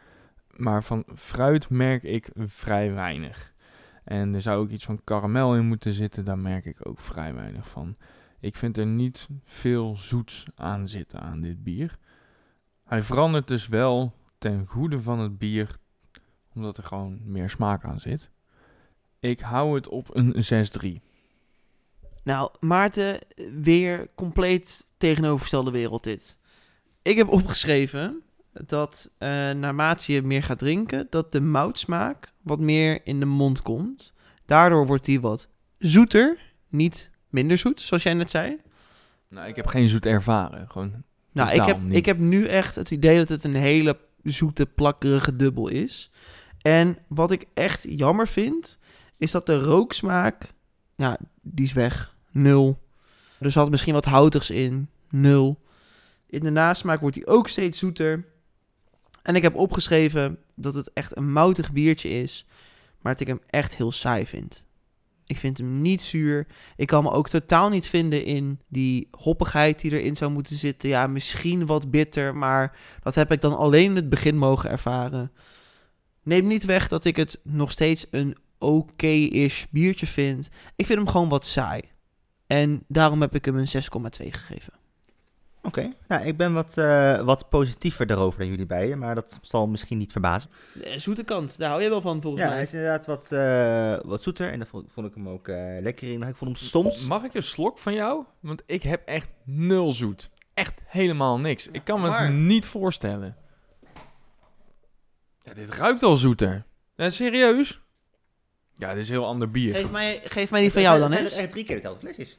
Maar van fruit merk ik vrij weinig. En er zou ook iets van karamel in moeten zitten. Daar merk ik ook vrij weinig van. Ik vind er niet veel zoets aan zitten aan dit bier. Hij verandert dus wel ten goede van het bier, omdat er gewoon meer smaak aan zit. Ik hou het op een 6-3. Nou, Maarten, weer compleet tegenovergestelde wereld dit. Ik heb opgeschreven dat eh naarmate je meer gaat drinken, dat de moutsmaak wat meer in de mond komt. Daardoor wordt die wat zoeter, niet minder zoet, zoals jij net zei. Nou, ik heb geen zoet ervaren. Gewoon, Nou, ik heb, niet. ik heb nu echt het idee dat het een hele zoete, plakkerige dubbel is. En wat ik echt jammer vind, is dat de rooksmaak, ja, die is weg. Nul. Er zat misschien wat houtigs in. Nul. In de nasmaak wordt die ook steeds zoeter. En ik heb opgeschreven dat het echt een moutig biertje is, maar dat ik hem echt heel saai vind. Ik vind hem niet zuur. Ik kan me ook totaal niet vinden in die hoppigheid die erin zou moeten zitten. Ja, misschien wat bitter, maar dat heb ik dan alleen in het begin mogen ervaren. Neem niet weg dat ik het nog steeds een oké-ish biertje vind. Ik vind hem gewoon wat saai. En daarom heb ik hem een 6,2 gegeven. Oké, nou, ik ben wat, eh, wat positiever daarover dan jullie beiden, maar dat zal misschien niet verbazen. De zoete kant, daar hou je wel van volgens Ja, mij. hij is inderdaad wat, eh, wat zoeter en daar vond, vond ik hem ook eh, lekker in. Ik vond hem soms... Mag ik een slok van jou? Want ik heb echt nul zoet. Echt helemaal niks. Ik kan me Maar- het niet voorstellen. Ja, dit ruikt al zoeter. Ja, serieus? Ja, dit is een heel ander bier. Geef mij, geef mij die van jou dan Het eens. zijn echt drie keer hetzelfde flesjes.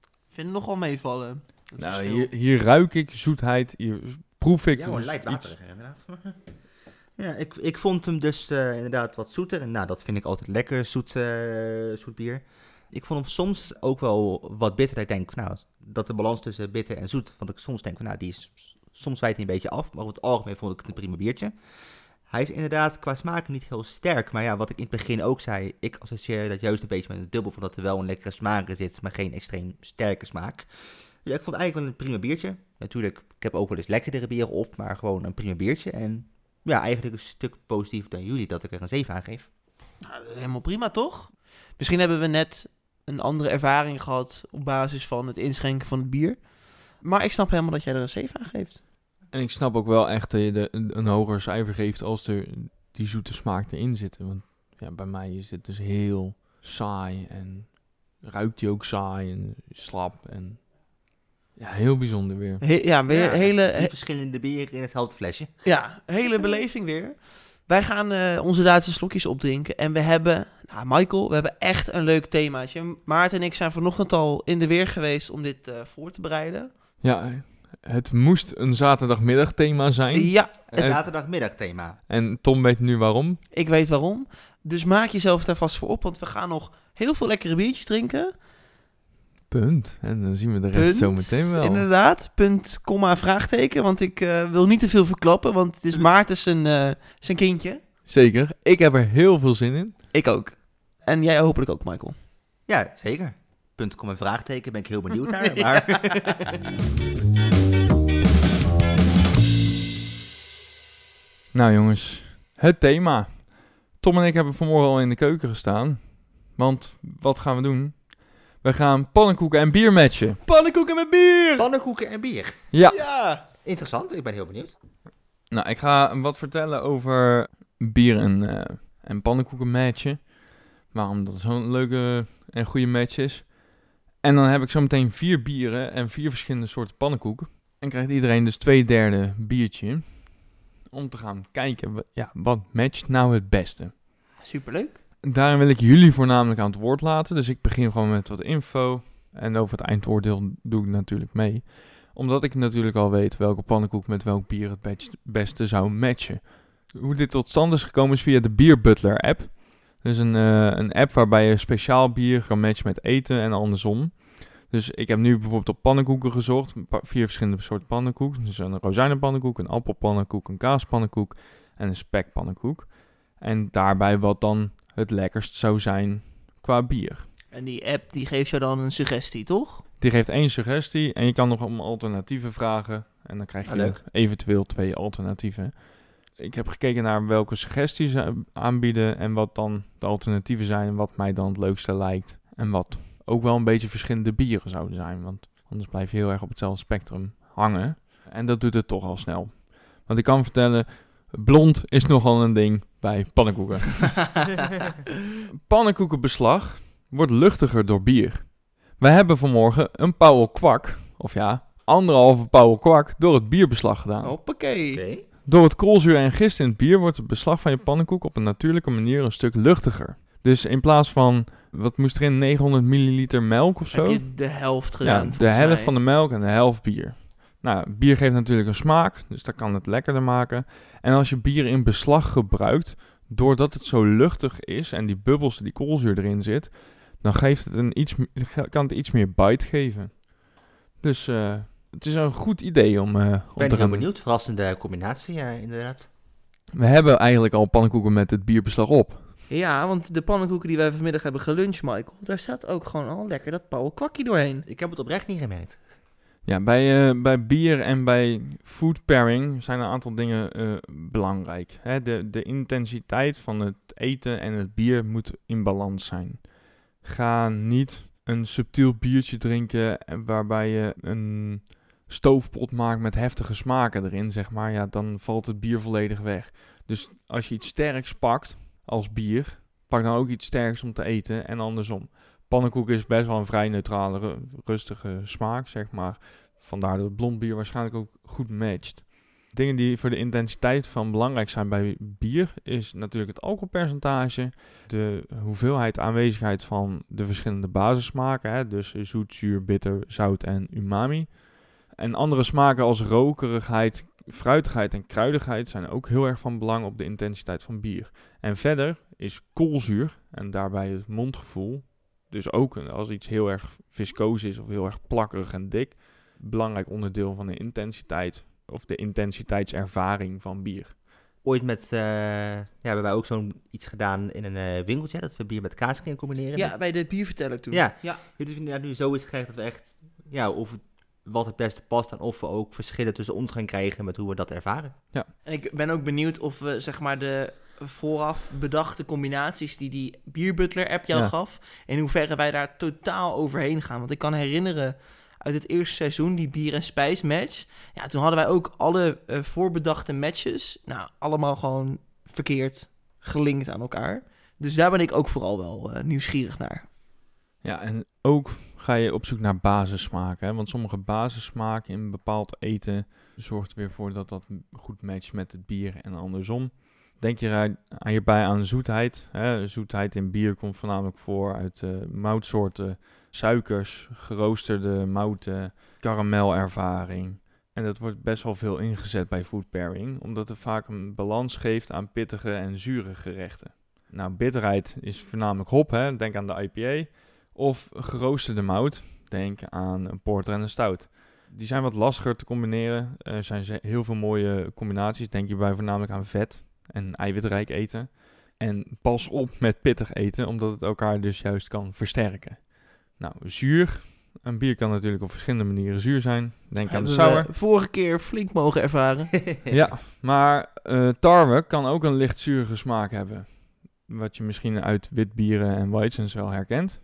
Ik vind het nogal meevallen. Het Nou, verschil. hier, hier ruik ik zoetheid, hier proef ik Ja, gewoon dus light inderdaad. Ja, ik, ik vond hem dus eh, inderdaad wat zoeter. En nou, dat vind ik altijd lekker, zoet, eh, zoet bier. Ik vond hem soms ook wel wat bitter. Dat ik denk, nou, dat de balans tussen bitter en zoet, vond ik soms denk, nou, die is, soms wijt hij een beetje af. Maar over het algemeen vond ik het een prima biertje. Hij is inderdaad qua smaak niet heel sterk. Maar ja, wat ik in het begin ook zei, ik associeer dat juist een beetje met een dubbel. Van dat er wel een lekkere smaak in zit, maar geen extreem sterke smaak. Ja, ik vond het eigenlijk wel een prima biertje. Natuurlijk, ik heb ook wel eens lekkerdere bieren op, maar gewoon een prima biertje. En ja, eigenlijk een stuk positiever dan jullie dat ik er een 7 aan geef. Nou, helemaal prima, toch? Misschien hebben we net een andere ervaring gehad op basis van het inschenken van het bier. Maar ik snap helemaal dat jij er een 7 aan geeft. En ik snap ook wel echt dat je de, een, een hoger cijfer geeft als er die zoete smaak erin zit. Want ja, bij mij is het dus heel saai en ruikt hij ook saai en slap en ja, heel bijzonder weer. He- ja, weer Ja, hele, he- verschillende bieren in hetzelfde flesje. ja, hele beleving weer. Wij gaan eh, onze Duitse slokjes opdrinken. En we hebben, nou Michael, we hebben echt een leuk themaatje. Maarten en ik zijn vanochtend al in de weer geweest om dit eh, voor te bereiden. Ja, het moest een zaterdagmiddagthema zijn. Ja, Het Eh, zaterdagmiddagthema. En Tom weet nu waarom. ik weet waarom. Dus maak jezelf daar vast voor op, want we gaan nog heel veel lekkere biertjes drinken. Punt. En dan zien we de rest Punt. zo meteen wel. Inderdaad, punt, komma, vraagteken. Want ik eh, wil niet te veel verklappen, want het is Maarten zijn, eh, zijn kindje. Zeker. Ik heb er heel veel zin in. Ik ook. En jij hopelijk ook, Michael. Ja, zeker. Punt, kom een vraagteken, ben ik heel benieuwd naar. Maar Nou jongens, het thema. Tom en ik hebben vanmorgen al in de keuken gestaan. Want wat gaan we doen? We gaan pannenkoeken en bier matchen. Pannenkoeken met bier! pannenkoeken en bier. Ja. Ja! Interessant, ik ben heel benieuwd. Nou, ik ga wat vertellen over bier en, eh, en pannenkoeken matchen. Waarom dat zo'n leuke en goede match is. En dan heb ik zo meteen vier bieren en vier verschillende soorten pannenkoeken. En krijgt iedereen dus twee derde biertje. Om te gaan kijken, ja, wat matcht nou het beste. Superleuk. Daarin wil ik jullie voornamelijk aan het woord laten. Dus ik begin gewoon met wat info. En over het eindoordeel doe ik natuurlijk mee. Omdat ik natuurlijk al weet welke pannenkoek met welk bier het best- beste zou matchen. Hoe dit tot stand is gekomen is via de Beer Butler app. Dus een, eh, een app waarbij je speciaal bier kan matchen met eten en andersom. Dus ik heb nu bijvoorbeeld op pannenkoeken gezocht. Vier verschillende soorten pannenkoek. Dus een rozijnenpannenkoek, een appelpannenkoek, een kaaspannenkoek en een spekpannenkoek. En daarbij wat dan het lekkerst zou zijn qua bier. En die app die geeft jou dan een suggestie, toch? Die geeft één suggestie en je kan nog om alternatieven vragen. En dan krijg je Ah, eventueel twee alternatieven. Ik heb gekeken naar welke suggesties ze aanbieden en wat dan de alternatieven zijn. En wat mij dan het leukste lijkt. En wat ook wel een beetje verschillende bieren zouden zijn. Want anders blijf je heel erg op hetzelfde spectrum hangen. En dat doet het toch al snel. Want ik kan vertellen, blond is nogal een ding bij pannenkoeken. Pannenkoekenbeslag wordt luchtiger door bier. Wij hebben vanmorgen een pauwel kwak, of ja, anderhalve pauwel kwak, door het bierbeslag gedaan. Hoppakee. Oké. Door het koolzuur en gist in het bier wordt het beslag van je pannenkoek op een natuurlijke manier een stuk luchtiger. Dus in plaats van, wat moest erin, 900 milliliter melk of zo? Heb je de helft gedaan? Ja, de helft van de melk en de helft bier. Nou, bier geeft natuurlijk een smaak, dus dat kan het lekkerder maken. En als je bier in beslag gebruikt, doordat het zo luchtig is en die bubbels, die koolzuur erin zit, dan geeft het een iets, kan het iets meer bite geven. Dus eh, het is een goed idee om, te ben heel benieuwd. Verrassende combinatie, ja, inderdaad. We hebben eigenlijk al pannenkoeken met het bierbeslag op. Ja, want de pannenkoeken die wij vanmiddag hebben geluncht, Michael, daar staat ook gewoon al lekker dat Paul kwakkie doorheen. Ik heb het oprecht niet gemerkt. Ja, bij, eh, bij bier en bij food pairing zijn een aantal dingen eh, belangrijk. Hè, de, de intensiteit van het eten en het bier moet in balans zijn. Ga niet een subtiel biertje drinken en waarbij je een stoofpot maakt met heftige smaken erin, zeg maar. Ja, dan valt het bier volledig weg. Dus als je iets sterks pakt als bier, pak dan ook iets sterks om te eten en andersom. Pannenkoek is best wel een vrij neutrale, ru- rustige smaak, zeg maar. Vandaar dat blond bier waarschijnlijk ook goed matcht. Dingen die voor de intensiteit van belangrijk zijn bij bier is natuurlijk het alcoholpercentage, de hoeveelheid aanwezigheid van de verschillende basissmaken, hè, dus zoet, zuur, bitter, zout en umami. En andere smaken als rokerigheid, fruitigheid en kruidigheid zijn ook heel erg van belang op de intensiteit van bier. En verder is koolzuur en daarbij het mondgevoel, dus ook als iets heel erg viscoos is of heel erg plakkerig en dik, belangrijk onderdeel van de intensiteit of de intensiteitservaring van bier. Ooit met, eh, ja, hebben wij ook zo'n iets gedaan in een eh, winkeltje, dat we bier met kaas gingen combineren. Ja, bij de bierverteller toen. Ja. ja. Jullie nu zoiets gekregen dat we echt, ja, of wat het beste past en of we ook verschillen tussen ons gaan krijgen met hoe we dat ervaren. En ik ben ook benieuwd of we zeg maar de vooraf bedachte combinaties die die Bierbutler app jou Ja. gaf, in hoeverre wij daar totaal overheen gaan. Want ik kan herinneren uit het eerste seizoen, die bier- en spijs match. Ja, toen hadden wij ook alle eh, voorbedachte matches, nou, allemaal gewoon verkeerd gelinkt aan elkaar. Dus daar ben ik ook vooral wel eh, nieuwsgierig naar. Ja, en ook ga je op zoek naar basissmaken. Hè? Want sommige basissmaken in bepaald eten zorgt er weer voor dat dat goed matcht met het bier en andersom. denk je hierbij aan zoetheid. Hè? Zoetheid in bier komt voornamelijk voor uit eh, moutsoorten, suikers, geroosterde mouten, karamelervaring. En dat wordt best wel veel ingezet bij food pairing, omdat het vaak een balans geeft aan pittige en zure gerechten. Nou, bitterheid is voornamelijk hop, hè? denk aan de IPA. Of geroosterde mout, denk aan een porter en een stout. Die zijn wat lastiger te combineren. Er zijn heel veel mooie combinaties. Denk hierbij voornamelijk aan vet en eiwitrijk eten. En pas op met pittig eten, omdat het elkaar dus juist kan versterken. Nou, zuur. Een bier kan natuurlijk op verschillende manieren zuur zijn. Denk aan de sour. vorige keer flink mogen ervaren. Ja, maar eh, tarwe kan ook een licht zurige smaak hebben. Wat je misschien uit witbieren en weizens wel herkent.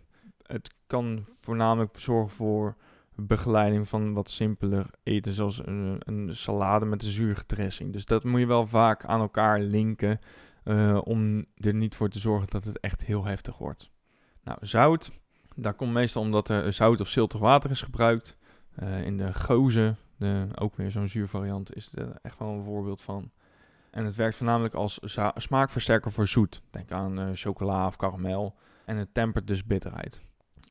Het kan voornamelijk zorgen voor begeleiding van wat simpeler eten, zoals een, een salade met een zurige dressing. Dus dat moet je wel vaak aan elkaar linken eh, om er niet voor te zorgen dat het echt heel heftig wordt. Nou, zout. Daar komt meestal omdat er zout of ziltig water is gebruikt. Eh, in de gozen, de, ook weer zo'n zuurvariant, is er echt wel een voorbeeld van. En het werkt voornamelijk als smaakversterker voor zoet. Denk aan eh, chocola of karamel. En het tempert dus bitterheid.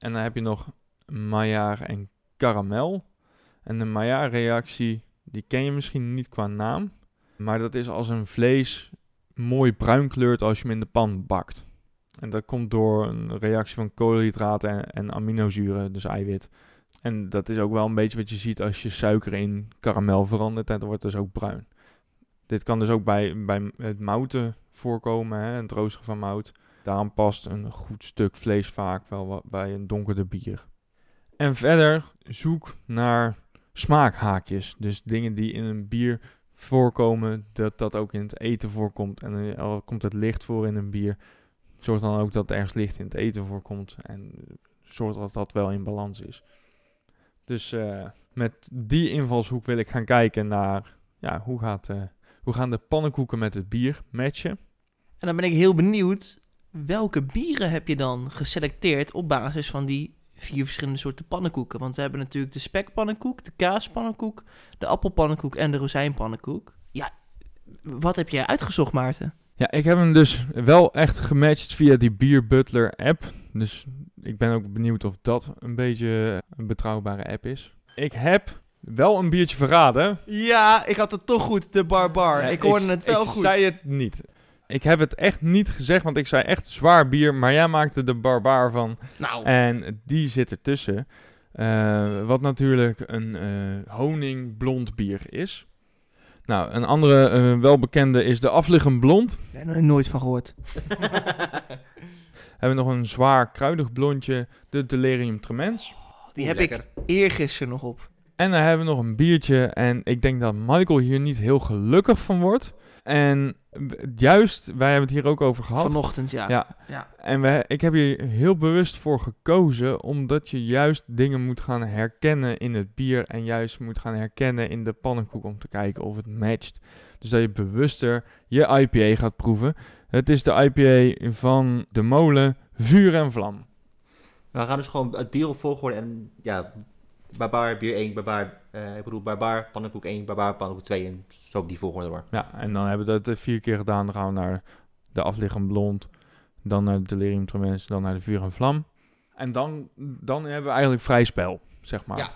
En dan heb je nog Maillard en karamel. En de Maillard-reactie, die ken je misschien niet qua naam. Maar dat is als een vlees mooi bruin kleurt als je hem in de pan bakt. En dat komt door een reactie van koolhydraten en, en aminozuren, dus eiwit. En dat is ook wel een beetje wat je ziet als je suiker in karamel verandert. En dan wordt dus ook bruin. Dit kan dus ook bij, bij het mouten voorkomen, hè, het roosteren van mout. Daarom past een goed stuk vlees vaak wel bij een donkerder bier. En verder zoek naar smaakhaakjes. Dus dingen die in een bier voorkomen, dat dat ook in het eten voorkomt. En eh, al komt het licht voor in een bier, zorg dan ook dat er ergens licht in het eten voorkomt. En zorg dat dat wel in balans is. Dus eh, met die invalshoek wil ik gaan kijken naar ja, hoe, gaat, eh, hoe gaan de pannenkoeken met het bier matchen. En dan ben ik heel benieuwd, welke bieren heb je dan geselecteerd op basis van die vier verschillende soorten pannenkoeken? Want we hebben natuurlijk de spekpannenkoek, de kaaspannenkoek, de appelpannenkoek en de rozijnpannenkoek. Ja, wat heb jij uitgezocht, Maarten? Ja, ik heb hem dus wel echt gematcht via die Beer Butler app. Dus ik ben ook benieuwd of dat een beetje een betrouwbare app is. Ik heb wel een biertje verraden. Ja, ik had het toch goed, de barbar. Ja, ik hoorde het wel ik goed. zei het niet. Ik heb het echt niet gezegd, want ik zei echt zwaar bier. Maar jij maakte de barbaar van. Nou, En die zit ertussen. Eh, wat natuurlijk een eh honingblond bier is. Nou, een andere eh, welbekende is de afliggend blond. ik heb er nooit van gehoord. Hebben we nog een zwaar kruidig blondje, de Delirium Tremens. Die heb Lekker. ik eergisteren nog op. En dan hebben we nog een biertje. En ik denk dat Michael hier niet heel gelukkig van wordt. En juist, wij hebben het hier ook over gehad. Vanochtend, ja. Ja. Ja. En we, ik heb hier heel bewust voor gekozen, omdat je juist dingen moet gaan herkennen in het bier en juist moet gaan herkennen in de pannenkoek om te kijken of het matcht. Dus dat je bewuster je IPA gaat proeven. Het is de IPA van de molen Vuur en Vlam. We gaan dus gewoon het bier op volgorde en ja, barbaar bier 1, barbaar, eh, ik bedoel barbaar pannenkoek 1, barbaar pannenkoek 2 en zo op die volgorde door. Ja, en dan hebben we dat eh, vier keer gedaan. Dan gaan we naar de afliggend blond, dan naar de delirium tremens, dan naar de vuur en vlam. En dan, dan hebben we eigenlijk vrij spel, zeg maar. Ja.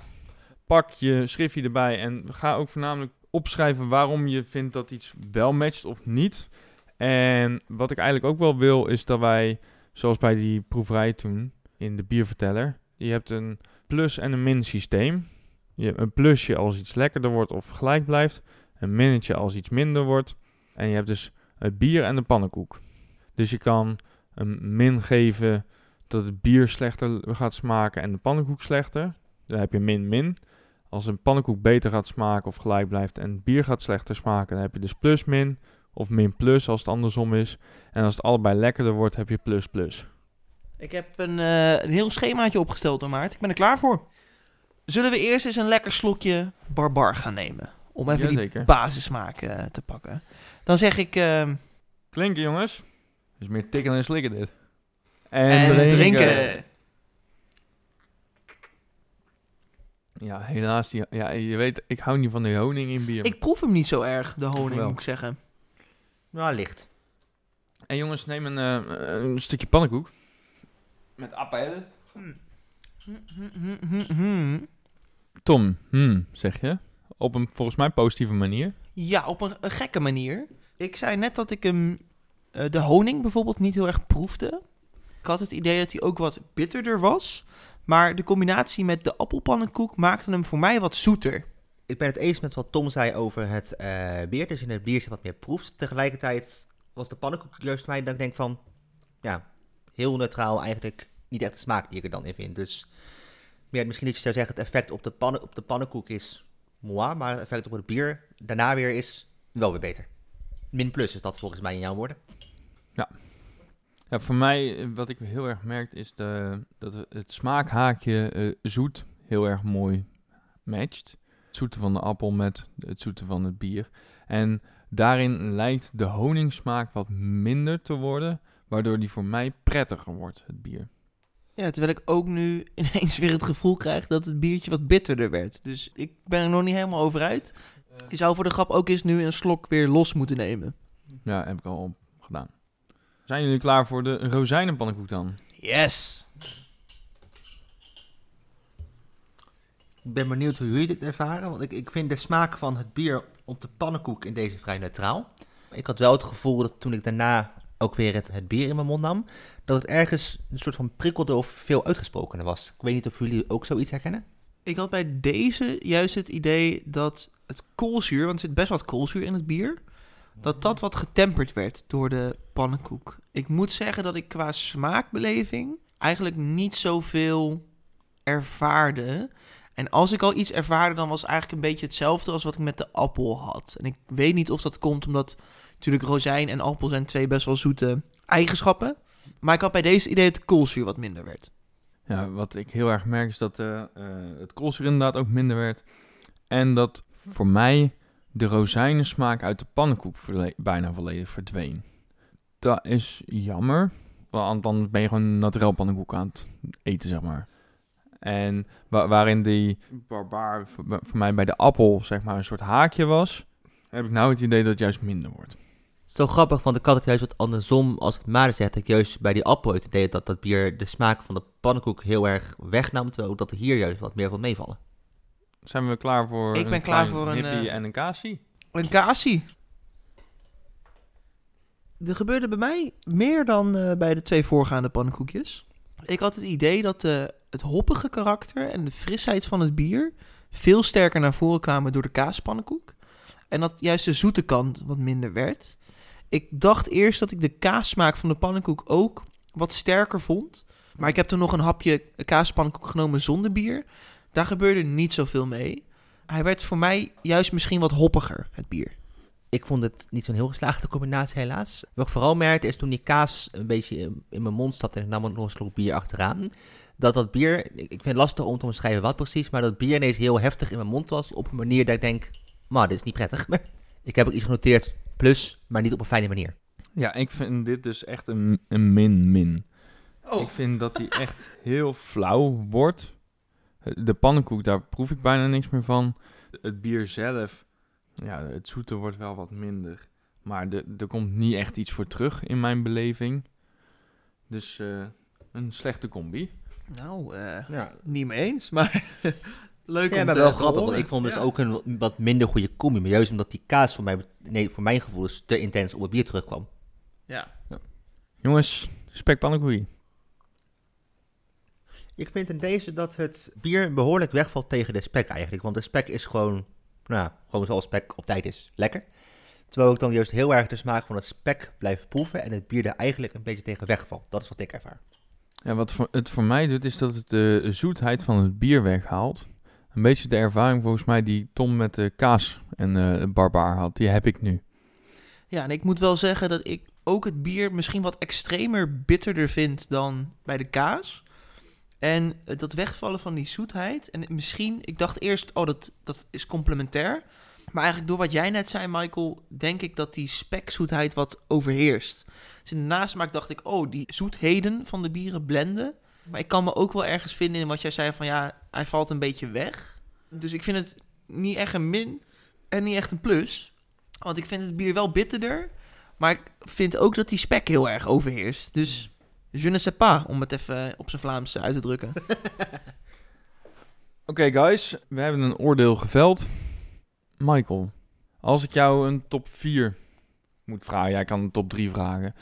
Pak je schriftje erbij en ga ook voornamelijk opschrijven waarom je vindt dat iets wel matcht of niet. En wat ik eigenlijk ook wel wil, is dat wij, zoals bij die proeverij toen, in de bierverteller, je hebt een plus- en een min systeem. Je hebt een plusje als iets lekkerder wordt of gelijk blijft een minnetje als iets minder wordt. En je hebt dus het bier en de pannenkoek. Dus je kan een min geven dat het bier slechter gaat smaken en de pannenkoek slechter. Dan heb je min-min. Als een pannenkoek beter gaat smaken of gelijk blijft en het bier gaat slechter smaken, dan heb je dus plus-min of min-plus als het andersom is. En als het allebei lekkerder wordt, heb je plus-plus. Ik heb een, eh, een heel schemaatje opgesteld door Maart. Ik ben er klaar voor. Zullen we eerst eens een lekker slokje barbar gaan nemen? Om even die Jazeker. basissmaak eh, te pakken. Dan zeg ik... ehm, Klinken jongens. is meer tikken en slikken dit. En, en drinken. Ja, helaas. Ja, je weet, ik hou niet van de honing in bier. Ik proef hem niet zo erg, de honing, Wel. moet ik zeggen. Nou, licht. En jongens, neem een, eh, een stukje pannenkoek. Met appel. Tom, hmm, zeg je. Op een volgens mij positieve manier. Ja, op een, een gekke manier. Ik zei net dat ik hem, eh, de honing bijvoorbeeld niet heel erg proefde. Ik had het idee dat hij ook wat bitterder was. Maar de combinatie met de appelpannenkoek maakte hem voor mij wat zoeter. Ik ben het eens met wat Tom zei over het eh, bier. Dus in het bier zit wat meer proeft. Tegelijkertijd was de pannenkoek juist voor mij dat ik denk van... Ja, heel neutraal eigenlijk. Niet echt de smaak die ik er dan in vind. Dus meer, misschien dat je zou zeggen het effect op de, pannen, op de pannenkoek is moi. Maar het effect op het bier daarna weer is wel weer beter. Min plus is dat volgens mij in jouw woorden. Ja, voor mij, wat ik heel erg merk, is de, dat het- het smaakhaakje eh, zoet heel erg mooi matcht. Het zoete van de appel met het zoete van het bier. En daarin lijkt de honingsmaak wat minder te worden, waardoor die voor mij prettiger wordt, het bier. Ja, terwijl ik ook nu ineens weer het gevoel krijg dat het biertje wat bitterder werd. Dus ik ben er nog niet helemaal over uit. Je zou voor de grap ook eens nu een slok weer los moeten nemen. Ja, heb ik al op gedaan. Zijn jullie klaar voor de rozijnenpannenkoek dan? Yes! Ik ben benieuwd hoe jullie dit ervaren. Want ik, ik vind de smaak van het bier op de pannenkoek in deze vrij neutraal. Ik had wel het gevoel dat toen ik daarna ook weer het, bier in mijn mond nam... dat het ergens een soort van prikkelde of veel uitgesprokener was. Ik weet niet of jullie ook zoiets herkennen. Ik had bij deze juist het idee dat het koolzuur, want er zit best wat koolzuur in het bier, dat dat wat getemperd werd door de pannenkoek. Ik moet zeggen dat ik qua smaakbeleving eigenlijk niet zoveel ervaarde. En als ik al iets ervaarde, dan was het eigenlijk een beetje hetzelfde als wat ik met de appel had. En ik weet niet of dat komt omdat natuurlijk rozijn en appel zijn twee best wel zoete eigenschappen. Maar ik had bij deze idee dat de koolzuur wat minder werd. Ja, wat ik heel erg merk is dat eh, eh, het koolzuur inderdaad ook minder werd. En dat voor mij de rozijnensmaak uit de pannenkoek bijna volledig verdween. Dat is jammer, want dan ben je gewoon naturel pannenkoek aan het eten, zeg maar. En wa- waarin die barbaar voor mij bij de appel, zeg maar, een soort haakje was, heb ik nou het idee dat het juist minder wordt. Zo grappig, want ik had het juist wat andersom als het maar zegt. Dat ik juist bij die appel het idee dat dat bier de smaak van de pannenkoek heel erg wegnam. Terwijl ook dat er hier juist wat meer van meevallen. Zijn we klaar voor Ik een ben klaar voor een, hippie eh, en een kaasie? Een kasie. Er gebeurde bij mij meer dan eh, bij de twee voorgaande pannenkoekjes. Ik had het idee dat eh, het hoppige karakter en de frisheid van het bier veel sterker naar voren kwamen door de kaaspannenkoek. En dat juist de zoete kant wat minder werd. Ik dacht eerst dat ik de kaassmaak van de pannenkoek ook wat sterker vond. Maar ik heb toen nog een hapje kaaspannenkoek genomen zonder bier. Daar gebeurde niet zoveel mee. Hij werd voor mij juist misschien wat hoppiger, het bier. Ik vond het niet zo'n heel geslaagde combinatie helaas. Wat ik vooral merkte is toen die kaas een beetje in, mijn mond zat en ik nam nog een slok bier achteraan. Dat dat bier, ik, ik vind het lastig om te omschrijven wat precies, maar dat bier ineens heel heftig in mijn mond was op een manier dat ik denk, maar dit is niet prettig. ik heb er iets genoteerd, plus, maar niet op een fijne manier. Ja, ik vind dit dus echt een, een min-min. Oh. Ik vind dat die echt heel flauw wordt. De pannenkoek, daar proef ik bijna niks meer van. Het bier zelf, ja, het zoete wordt wel wat minder. Maar de- er komt niet echt iets voor terug in mijn beleving. Dus eh, een slechte combi. Nou, eh, Ja, niet mee eens, maar leuk ja om maar te- wel te grappig, horen. want ik vond Ja. ook een wat minder goede combi. Maar juist omdat die kaas voor, mij, nee, voor mijn gevoel dus te intens op het bier terugkwam. Ja. Jongens, spekpannenkoekie. Ik vind in deze dat het bier behoorlijk wegvalt tegen de spek eigenlijk. Want de spek is gewoon, nou, gewoon zoals spek op tijd is. Lekker. Terwijl ik dan juist heel erg de smaak van het spek blijf proeven en het bier er eigenlijk een beetje tegen wegvalt. Dat is wat ik ervaar. Ja, wat voor, het voor mij doet, is dat het de zoetheid van het bier weghaalt. Een beetje de ervaring volgens mij die Tom met de kaas en eh barbaar had. Die heb ik nu. ja, en ik moet wel zeggen dat ik ook het bier misschien wat extremer bitterder vind dan bij de kaas. En eh, dat wegvallen van die zoetheid. En misschien, ik dacht eerst, oh, dat, dat is complementair. Maar eigenlijk door wat jij net zei, Michael, denk ik dat die spekzoetheid wat overheerst. Dus in de nasmaak dacht ik, oh, die zoetheden van de bieren blenden. Maar ik kan me ook wel ergens vinden in wat jij zei van, ja, hij valt een beetje weg. Dus ik vind het niet echt een min en niet echt een plus. Want ik vind het bier wel bitterder. Maar ik vind ook dat die spek heel erg overheerst. Dus je ne sais pas, om het even op zijn Vlaams uit te drukken. Oké, guys, we hebben een oordeel geveld. Michael, als ik jou een top 4 moet vragen, jij kan een top 3 vragen.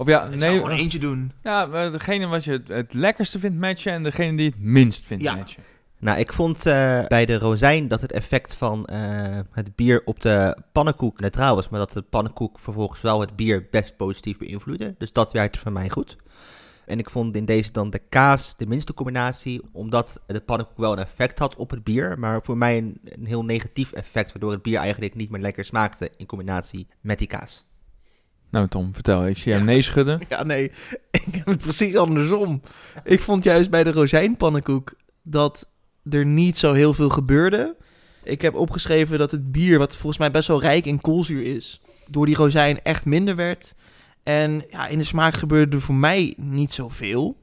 Of ja, ik zou nee, gewoon eentje doen. ja, eh, degene wat je het, het lekkerste vindt matchen en degene die het minst vindt Ja. matchen. Nou, ik vond eh, bij de rozijn dat het effect van eh, het bier op de pannenkoek neutraal was, maar dat de pannenkoek vervolgens wel het bier best positief beïnvloedde. Dus dat werkte voor mij goed. En ik vond in deze dan de kaas de minste combinatie, omdat de pannenkoek wel een effect had op het bier, maar voor mij een, een heel negatief effect, waardoor het bier eigenlijk niet meer lekker smaakte in combinatie met die kaas. Nou Tom, vertel. Ik zie hem Ja. nee schudden. Ja, nee, ik heb het precies andersom. Ik vond juist bij de rozijnpannenkoek dat er niet zo heel veel gebeurde. Ik heb opgeschreven dat het bier, wat volgens mij best wel rijk in koolzuur is, door die rozijn echt minder werd. En ja, in de smaak gebeurde er voor mij niet zoveel.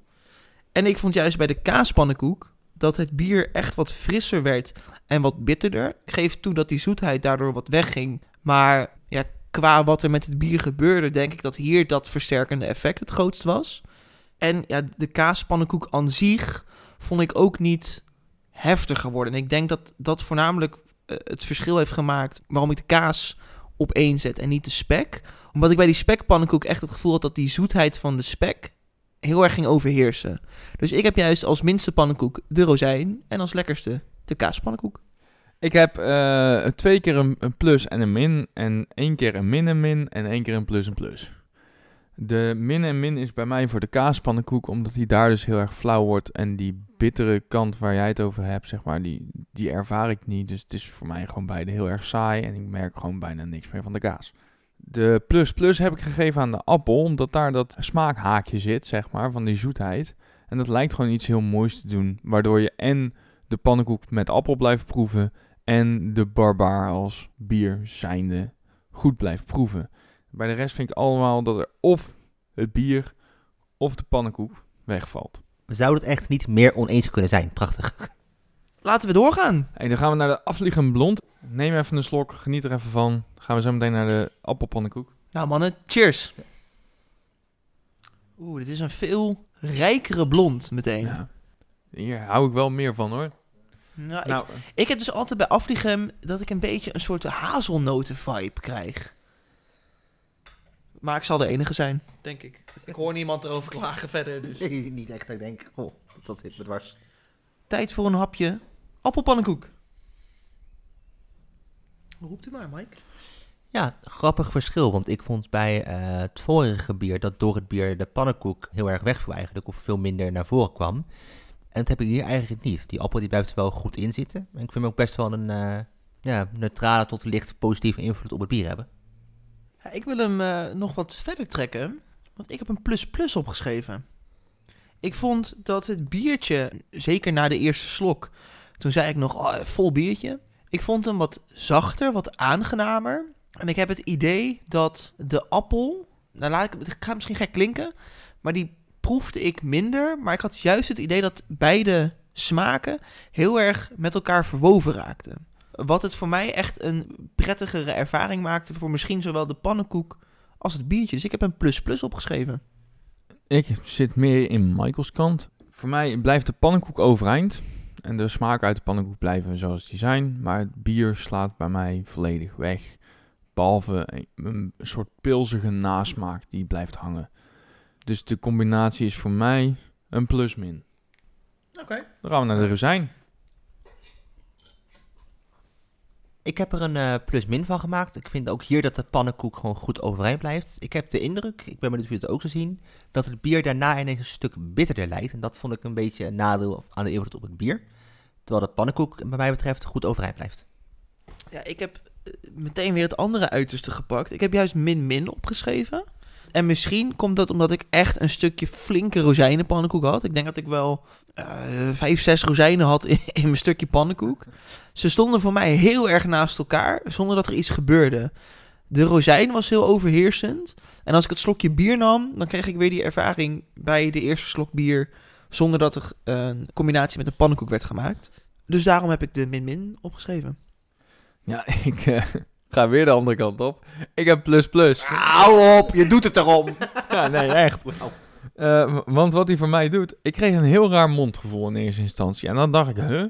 En ik vond juist bij de kaaspannenkoek dat het bier echt wat frisser werd en wat bitterder. Ik geef toe dat die zoetheid daardoor wat wegging. Maar ja, qua wat er met het bier gebeurde, denk ik dat hier dat versterkende effect het grootst was. En ja, de kaaspannenkoek aan zich vond ik ook niet heftiger worden. En ik denk dat dat voornamelijk eh, het verschil heeft gemaakt waarom ik de kaas op één zet en niet de spek. Omdat ik bij die spekpannenkoek echt het gevoel had dat die zoetheid van de spek heel erg ging overheersen. Dus ik heb juist als minste pannenkoek de rozijn en als lekkerste de kaaspannenkoek. Ik heb eh, twee keer een, plus en een min. En één keer een min en min. En één keer een plus en plus. De min en min is bij mij voor de kaaspannenkoek. Omdat die daar dus heel erg flauw wordt. En die bittere kant waar jij het over hebt, zeg maar, die, die ervaar ik niet. Dus het is voor mij gewoon beide heel erg saai. En ik merk gewoon bijna niks meer van de kaas. De plus plus heb ik gegeven aan de appel. Omdat daar dat smaakhaakje zit, zeg maar, van die zoetheid. En dat lijkt gewoon iets heel moois te doen. Waardoor je en de pannenkoek met appel blijft proeven en de barbaar als bier zijnde goed blijft proeven. Bij de rest vind ik allemaal dat er of het bier of de pannenkoek wegvalt. We zouden het echt niet meer oneens kunnen zijn. Prachtig. Laten we doorgaan. Hey, dan gaan we naar de afvliegende blond. Neem even een slok, geniet er even van. Dan gaan we zo meteen naar de appelpannenkoek. Nou mannen, cheers. Oeh, dit is een veel rijkere blond meteen. Ja. Hier hou ik wel meer van hoor. Nou, ik, Nou, ik heb dus altijd bij Afligem dat ik een beetje een soort hazelnoten vibe krijg. Maar ik zal de enige zijn, denk ik. Ik hoor niemand erover klagen verder, dus... niet echt, ik denk, goh, dat zit me dwars. Tijd voor een hapje appelpannenkoek. Roept u maar, Mike. Ja, grappig verschil, want ik vond bij eh, het vorige bier dat door het bier de pannenkoek heel erg wegviel eigenlijk, of veel minder naar voren kwam. En dat heb ik hier eigenlijk niet. Die appel die blijft er wel goed in zitten. En ik vind hem ook best wel een eh, ja, neutrale tot licht positieve invloed op het bier hebben. Ja, ik wil hem eh, nog wat verder trekken, want ik heb een plus plus opgeschreven. Ik vond dat het biertje, zeker na de eerste slok, toen zei ik nog, oh, vol biertje. Ik vond hem wat zachter, wat aangenamer. En ik heb het idee dat de appel, nou laat ik, het gaat misschien gek klinken, maar die proefde ik minder. Maar ik had juist het idee dat beide smaken heel erg met elkaar verwoven raakten. Wat het voor mij echt een prettigere ervaring maakte voor misschien zowel de pannenkoek als het biertje. Dus ik heb een plus plus opgeschreven. ik zit meer in Michaels kant. Voor mij blijft de pannenkoek overeind. En de smaken uit de pannenkoek blijven zoals die zijn. Maar het bier slaat bij mij volledig weg. Behalve een, soort pilsige nasmaak die blijft hangen. Dus de combinatie is voor mij een plus-min. Oké. Dan gaan we naar de rozijn. Ik heb er een eh, plus-min van gemaakt. Ik vind ook hier dat de pannenkoek gewoon goed overeind blijft. Ik heb de indruk, ik ben benieuwd of jullie het ook zo zien, dat het bier daarna ineens een stuk bitterder lijkt. En dat vond ik een beetje een nadeel aan de invloed op het bier. Terwijl de pannenkoek, bij mij betreft, goed overeind blijft. Ja, ik heb eh, meteen weer het andere uiterste gepakt. Ik heb juist min-min opgeschreven. En misschien komt dat omdat ik echt een stukje flinke rozijnenpannenkoek had. Ik denk dat ik wel eh, vijf, zes rozijnen had in, mijn stukje pannenkoek. Ze stonden voor mij heel erg naast elkaar, zonder dat er iets gebeurde. De rozijn was heel overheersend. En als ik het slokje bier nam, dan kreeg ik weer die ervaring bij de eerste slok bier... zonder dat er een combinatie met een pannenkoek werd gemaakt. Dus daarom heb ik de min-min opgeschreven. Ja, ik eh, Ga weer de andere kant op. Ik heb plus plus. Hou op, je doet het erom. Ja, nee, echt. Eh, want wat hij voor mij doet, ik kreeg een heel raar mondgevoel in eerste instantie. En dan dacht ik, huh?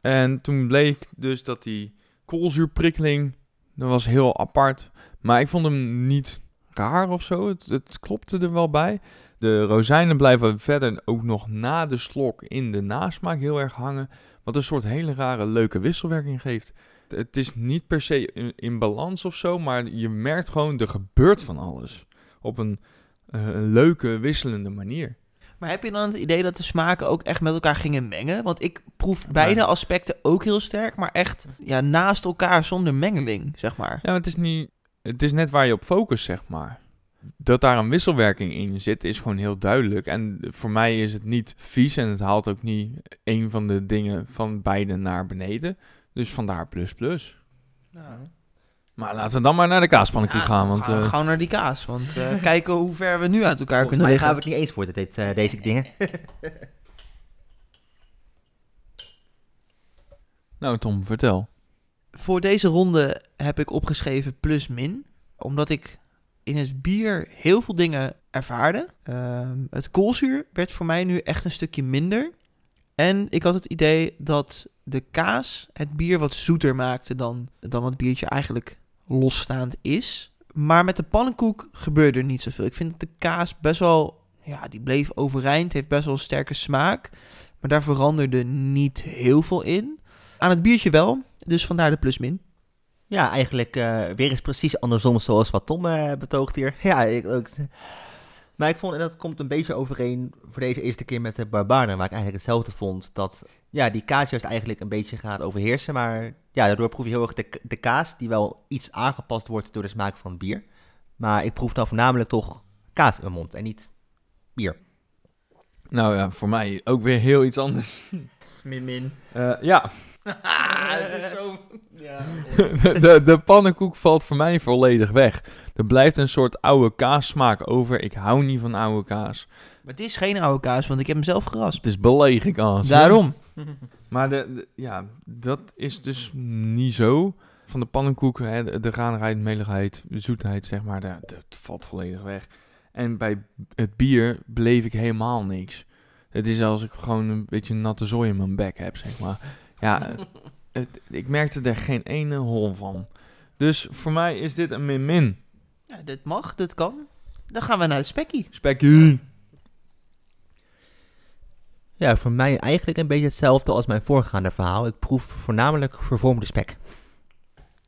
En toen bleek dus dat die koolzuurprikkeling, dat was heel apart. Maar ik vond hem niet raar of zo. Het, het klopte er wel bij. De rozijnen blijven verder ook nog na de slok in de nasmaak heel erg hangen. Wat een soort hele rare leuke wisselwerking geeft. Het- is niet per se in, in balans of zo, maar je merkt gewoon, er gebeurt van alles. Op een eh, een leuke, wisselende manier. Maar heb je dan het idee dat de smaken ook echt met elkaar gingen mengen? Want ik proef beide aspecten ook heel sterk, maar echt ja, naast elkaar zonder mengeling, zeg maar. Ja, het is, niet, het is net waar je op focust, zeg maar. Dat daar een wisselwerking in zit, is gewoon heel duidelijk. En voor mij is het niet vies en het haalt ook niet een van de dingen van beide naar beneden. Dus vandaar plus plus. Maar laten we dan maar naar de kaaspannenkoek Ja, gaan, want... gaan we eh, gauw naar die kaas, want eh, kijken hoe ver we nu uit elkaar kunnen liggen. gaan we het niet eens worden, dit, eh, deze dingen. nou Tom, vertel. Voor deze ronde heb ik opgeschreven plus min, omdat ik in het bier heel veel dingen ervaarde. Ehm, het koolzuur werd voor mij nu echt een stukje minder. En ik had het idee dat de kaas het bier wat zoeter maakte dan, dan het biertje eigenlijk losstaand is. Maar met de pannenkoek gebeurde er niet zoveel. Ik vind dat de kaas best wel, ja, die bleef overeind, heeft best wel een sterke smaak. Maar daar veranderde niet heel veel in. Aan het biertje wel, dus vandaar de plus min. Ja, eigenlijk eh, weer eens precies andersom zoals wat Tom eh, betoogt hier. Ja, ik ook. Maar ik vond, en dat komt een beetje overeen voor deze eerste keer met de Barbaren, waar ik eigenlijk hetzelfde vond. Dat ja, die kaas juist eigenlijk een beetje gaat overheersen. Maar ja, daardoor proef je heel erg de, de kaas, die wel iets aangepast wordt door de smaak van het bier. Maar ik proef dan voornamelijk toch kaas in mijn mond en niet bier. Nou ja, voor mij ook weer heel iets anders. Min min. Eh, ja, het is zo... Ja. de, de pannenkoek valt voor mij volledig weg. Er blijft een soort oude kaassmaak over. Ik hou niet van oude kaas. Maar het is geen oude kaas, want ik heb hem zelf geraspt. Het is belegen kaas. Daarom. Maar de, de- ja, dat is dus niet zo. Van de pannenkoek, hè, de, de ranigheid, meligheid, de zoetheid, zeg maar, dat, dat valt volledig weg. En bij het bier beleef ik helemaal niks. Het is als ik gewoon een beetje natte zooi in mijn bek heb, zeg maar. Ja, het, ik merkte er geen ene hol van. Dus voor mij is dit een min-min. Ja, dit mag, dit kan. Dan gaan we naar de spekkie. Spekkie. Ja, voor mij eigenlijk een beetje hetzelfde als mijn voorgaande verhaal. Ik proef voornamelijk vervormde spek.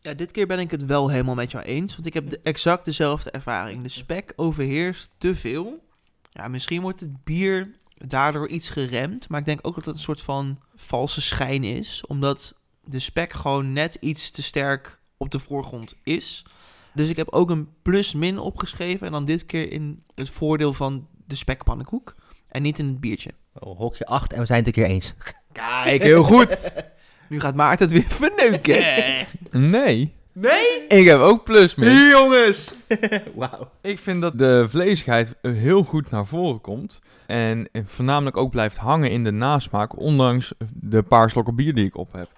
Ja, dit keer ben ik het wel helemaal met jou eens, want ik heb de, exact dezelfde ervaring. De spek overheerst te veel. Ja, misschien wordt het bier daardoor iets geremd, maar ik denk ook dat het een soort van valse schijn is, omdat de spek gewoon net iets te sterk op de voorgrond is. Dus ik heb ook een plus-min opgeschreven en dan dit keer in het voordeel van de spekpannenkoek en niet in het biertje. Oh, hokje 8 en we zijn het een keer eens. Kijk, heel goed. Nu gaat Maarten het weer verneuken. Nee, Nee? ik heb ook plus min. Hier, jongens. Wauw. Ik vind dat de vleesigheid heel goed naar voren komt. En voornamelijk ook blijft hangen in de nasmaak, ondanks de paar slokken bier die ik op heb.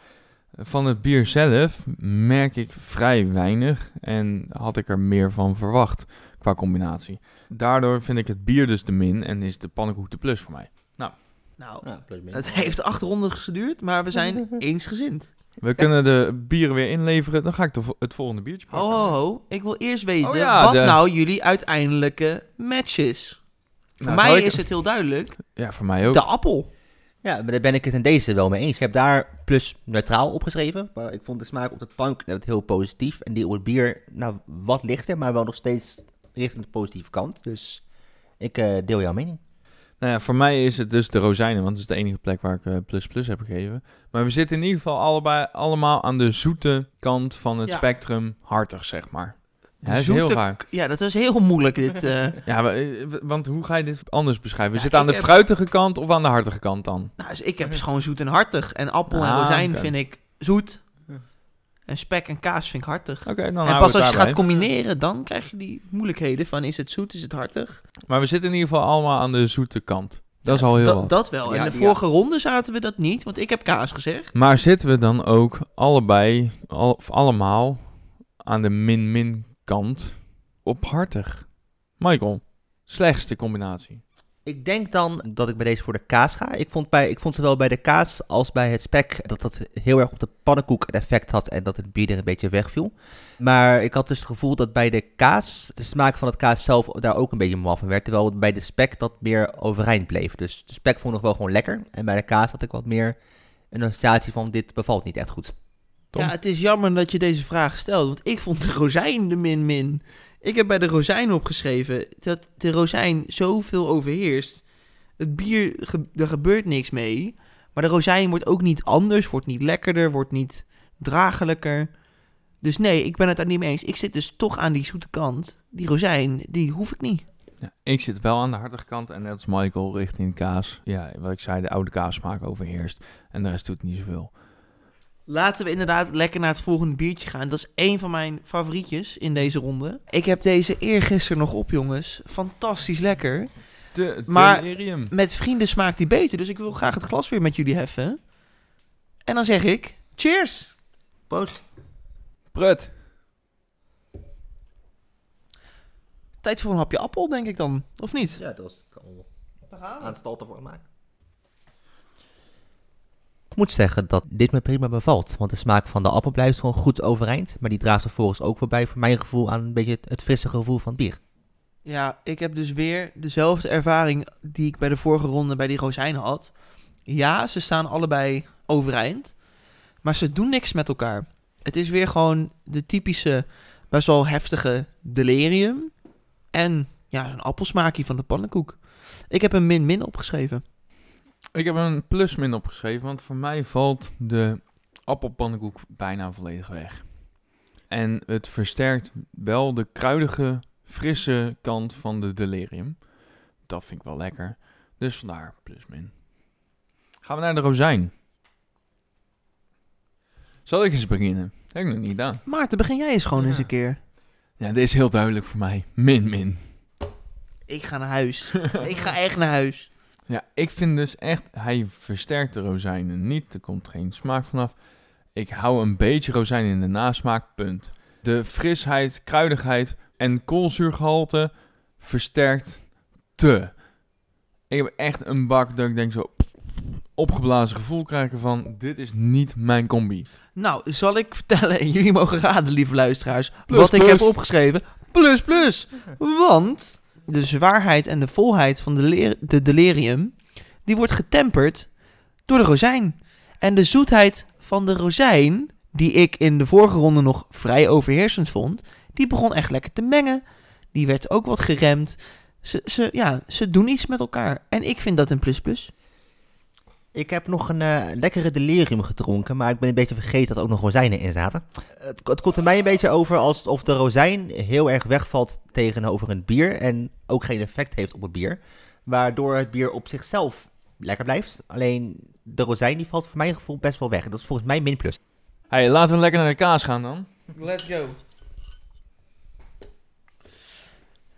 Van het bier zelf merk ik vrij weinig en had ik er meer van verwacht qua combinatie. Daardoor vind ik het bier dus de min en is de pannenkoek de plus voor mij. Nou, Ja, het heeft acht ronden geduurd, maar we zijn eensgezind. We kunnen de bieren weer inleveren, dan ga ik de vo- het volgende biertje Ho, pakken. ho, ho. Ik wil eerst weten Oh ja, wat de- nou jullie uiteindelijke match is. Voor Nou, mij ik- is het heel duidelijk. Ja, voor mij ook. De appel. Ja, maar daar ben ik het in deze wel mee eens. Ik heb daar plus neutraal opgeschreven. Maar ik vond de smaak op de plank net heel positief. En die op het bier, nou, wat lichter, maar wel nog steeds richting de positieve kant. Dus ik eh, deel jouw mening. Nou ja, voor mij is het dus de rozijnen, want het is de enige plek waar ik eh, plus plus heb gegeven. Maar we zitten in ieder geval allebei allemaal aan de zoete kant van het Ja. spectrum, hartig zeg maar. Ja, is heel raar. Ja, dat is heel moeilijk dit. eh. Ja, maar, eh, want hoe ga je dit anders beschrijven? We Ja, zitten aan de heb- fruitige kant of aan de hartige kant dan? nou, dus ik heb dus gewoon zoet en hartig. En appel en Ah, rozijn vind ik zoet. En spek en kaas vind ik hartig. Oké, dan en pas als je gaat combineren, dan krijg je die moeilijkheden van is het zoet, is het hartig. Maar we zitten in ieder geval allemaal aan de zoete kant. Dat is al heel wat. dat wel. Ja, en de ja. vorige ronde zaten we dat niet, want ik heb kaas gezegd. Maar zitten we dan ook allebei, al, of allemaal, aan de min-min kant op hartig. Michael, slechtste combinatie. Ik denk dan dat ik bij deze voor de kaas ga. Ik vond, bij, ik vond zowel bij de kaas als bij het spek dat dat heel erg op de pannenkoek effect had en dat het bier er een beetje wegviel. Maar ik had dus het gevoel dat bij de kaas de smaak van het kaas zelf daar ook een beetje mal van werd. Terwijl bij de spek dat meer overeind bleef. Dus de spek vond ik nog wel gewoon lekker. En bij de kaas had ik wat meer een associatie van dit bevalt niet echt goed. Ja, het is jammer dat je deze vraag stelt, want ik vond de rozijn de min-min. Ik heb bij de rozijn opgeschreven dat de rozijn zoveel overheerst. Het bier, er gebeurt niks mee. Maar de rozijn wordt ook niet anders, wordt niet lekkerder, wordt niet dragelijker. Dus nee, ik ben het daar niet mee eens. Ik zit dus toch aan die zoete kant. Die rozijn, die hoef ik niet. Ja, ik zit wel aan de hartige kant en net als Michael richting kaas. Ja, wat ik zei, de oude kaassmaak overheerst. En de rest doet niet zoveel. Laten we inderdaad lekker naar het volgende biertje gaan. Dat is één van mijn favorietjes in deze ronde. Ik heb deze eergisteren nog op, jongens. Fantastisch lekker. De Maar- delirium. Met vrienden smaakt die beter, dus ik wil graag het glas weer met jullie heffen. En dan zeg ik, cheers! Proost. Prut. Tijd voor een hapje appel, denk ik dan. Of niet? Ja, dat was al Daar gaan aan het stal te maken. Moet zeggen dat dit me prima bevalt, want de smaak van de appel blijft gewoon goed overeind. Maar die draagt vervolgens ook voorbij, voor mijn gevoel, aan een beetje het, het frisse gevoel van het bier. Ja, ik heb dus weer dezelfde ervaring die ik bij de vorige ronde bij die rozijnen had. Ja, ze staan allebei overeind, maar ze doen niks met elkaar. Het is weer gewoon de typische, best wel heftige delirium. En ja, een appelsmaakje van de pannenkoek. Ik heb een min-min opgeschreven. Ik heb een plus-min opgeschreven, want voor mij valt de appelpannenkoek bijna volledig weg. En het versterkt wel de kruidige, frisse kant van de delirium. Dat vind ik wel lekker. Dus vandaar plus-min. Gaan we naar de rozijn. Zal ik eens beginnen? Dat heb ik nog niet gedaan. Maarten, begin jij eens gewoon Ja. eens een keer. Ja, dit is heel duidelijk voor mij. Min-min. Ik ga naar huis. ik ga echt naar huis. Ja, ik vind dus echt, hij versterkt de rozijnen niet. Er komt geen smaak vanaf. Ik hou een beetje rozijn in de nasmaak, punt. De frisheid, kruidigheid en koolzuurgehalte versterkt te. Ik heb echt een bak dat ik denk zo opgeblazen gevoel krijgen van dit is niet mijn combi. Nou, zal ik vertellen, en jullie mogen raden, lieve luisteraars, Plus, wat ik heb opgeschreven. Plus, plus. Want de zwaarheid en de volheid van de, de delirium, die wordt getemperd door de rozijn. En de zoetheid van de rozijn, die ik in de vorige ronde nog vrij overheersend vond, die begon echt lekker te mengen. Die werd ook wat geremd. Ze, ze, ja, ze doen iets met elkaar. En ik vind dat een plus plus. Ik heb nog een eh, lekkere delirium gedronken, maar ik ben een beetje vergeten dat er ook nog rozijnen in zaten. Het, het komt er mij een beetje over alsof de rozijn heel erg wegvalt tegenover een bier en ook geen effect heeft op het bier. Waardoor het bier op zichzelf lekker blijft. Alleen de rozijn die valt voor mijn gevoel best wel weg. Dat is volgens mij min plus. Hey, laten we lekker naar de kaas gaan dan. Let's go.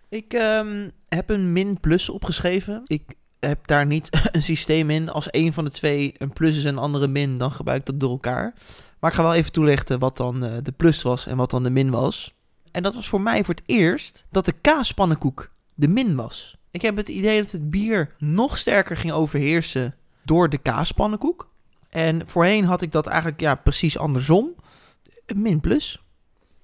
Ik ehm, heb een min plus opgeschreven. Ik heb daar niet een systeem in. Als een van de twee een plus is en de andere min, dan gebruik ik dat door elkaar. Maar ik ga wel even toelichten wat dan eh, de plus was en wat dan de min was. En dat was voor mij voor het eerst dat de kaaspannenkoek de min was. Ik heb het idee dat het bier nog sterker ging overheersen door de kaaspannenkoek. En voorheen had ik dat eigenlijk ja, precies andersom. Min plus.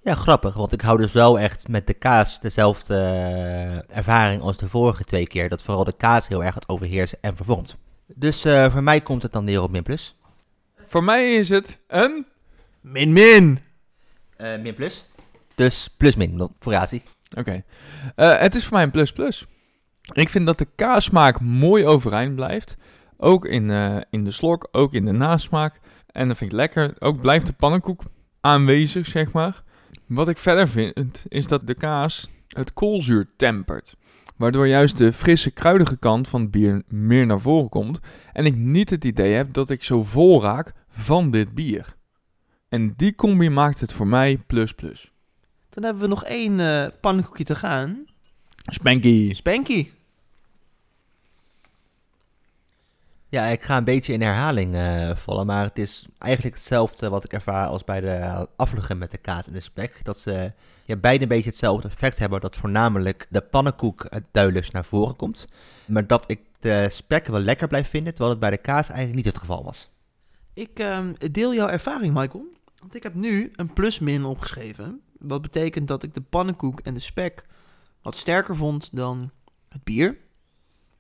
Ja, grappig, want ik hou dus wel echt met de kaas dezelfde eh, ervaring als de vorige twee keer. Dat vooral de kaas heel erg het overheersen en vervormt. Dus eh, voor mij komt het dan neer op min plus. Voor mij is het een... Min min. Eh, min plus. Dus plus min, dan variatie. Oké. Eh, het is voor mij een plus plus. Ik vind dat de kaassmaak mooi overeind blijft. Ook in, eh, in de slok, ook in de nasmaak. En dat vind ik lekker. Ook blijft de pannenkoek aanwezig, zeg maar. Wat ik verder vind, is dat de kaas het koolzuur tempert. Waardoor juist de frisse, kruidige kant van het bier meer naar voren komt. En ik niet het idee heb dat ik zo vol raak van dit bier. En die combi maakt het voor mij plus plus. Dan hebben we nog één eh pannenkoekje te gaan. Spanky. Spanky. Ja, ik ga een beetje in herhaling eh, vallen, maar het is eigenlijk hetzelfde wat ik ervaar als bij de afvluggen met de kaas en de spek. Dat ze ja, beide een beetje hetzelfde effect hebben, dat voornamelijk de pannenkoek het duidelijkst naar voren komt. Maar dat ik de spek wel lekker blijf vinden, terwijl het bij de kaas eigenlijk niet het geval was. Ik ehm, deel jouw ervaring, Michael. Want ik heb nu een plus-min opgeschreven. Wat betekent dat ik de pannenkoek en de spek wat sterker vond dan het bier.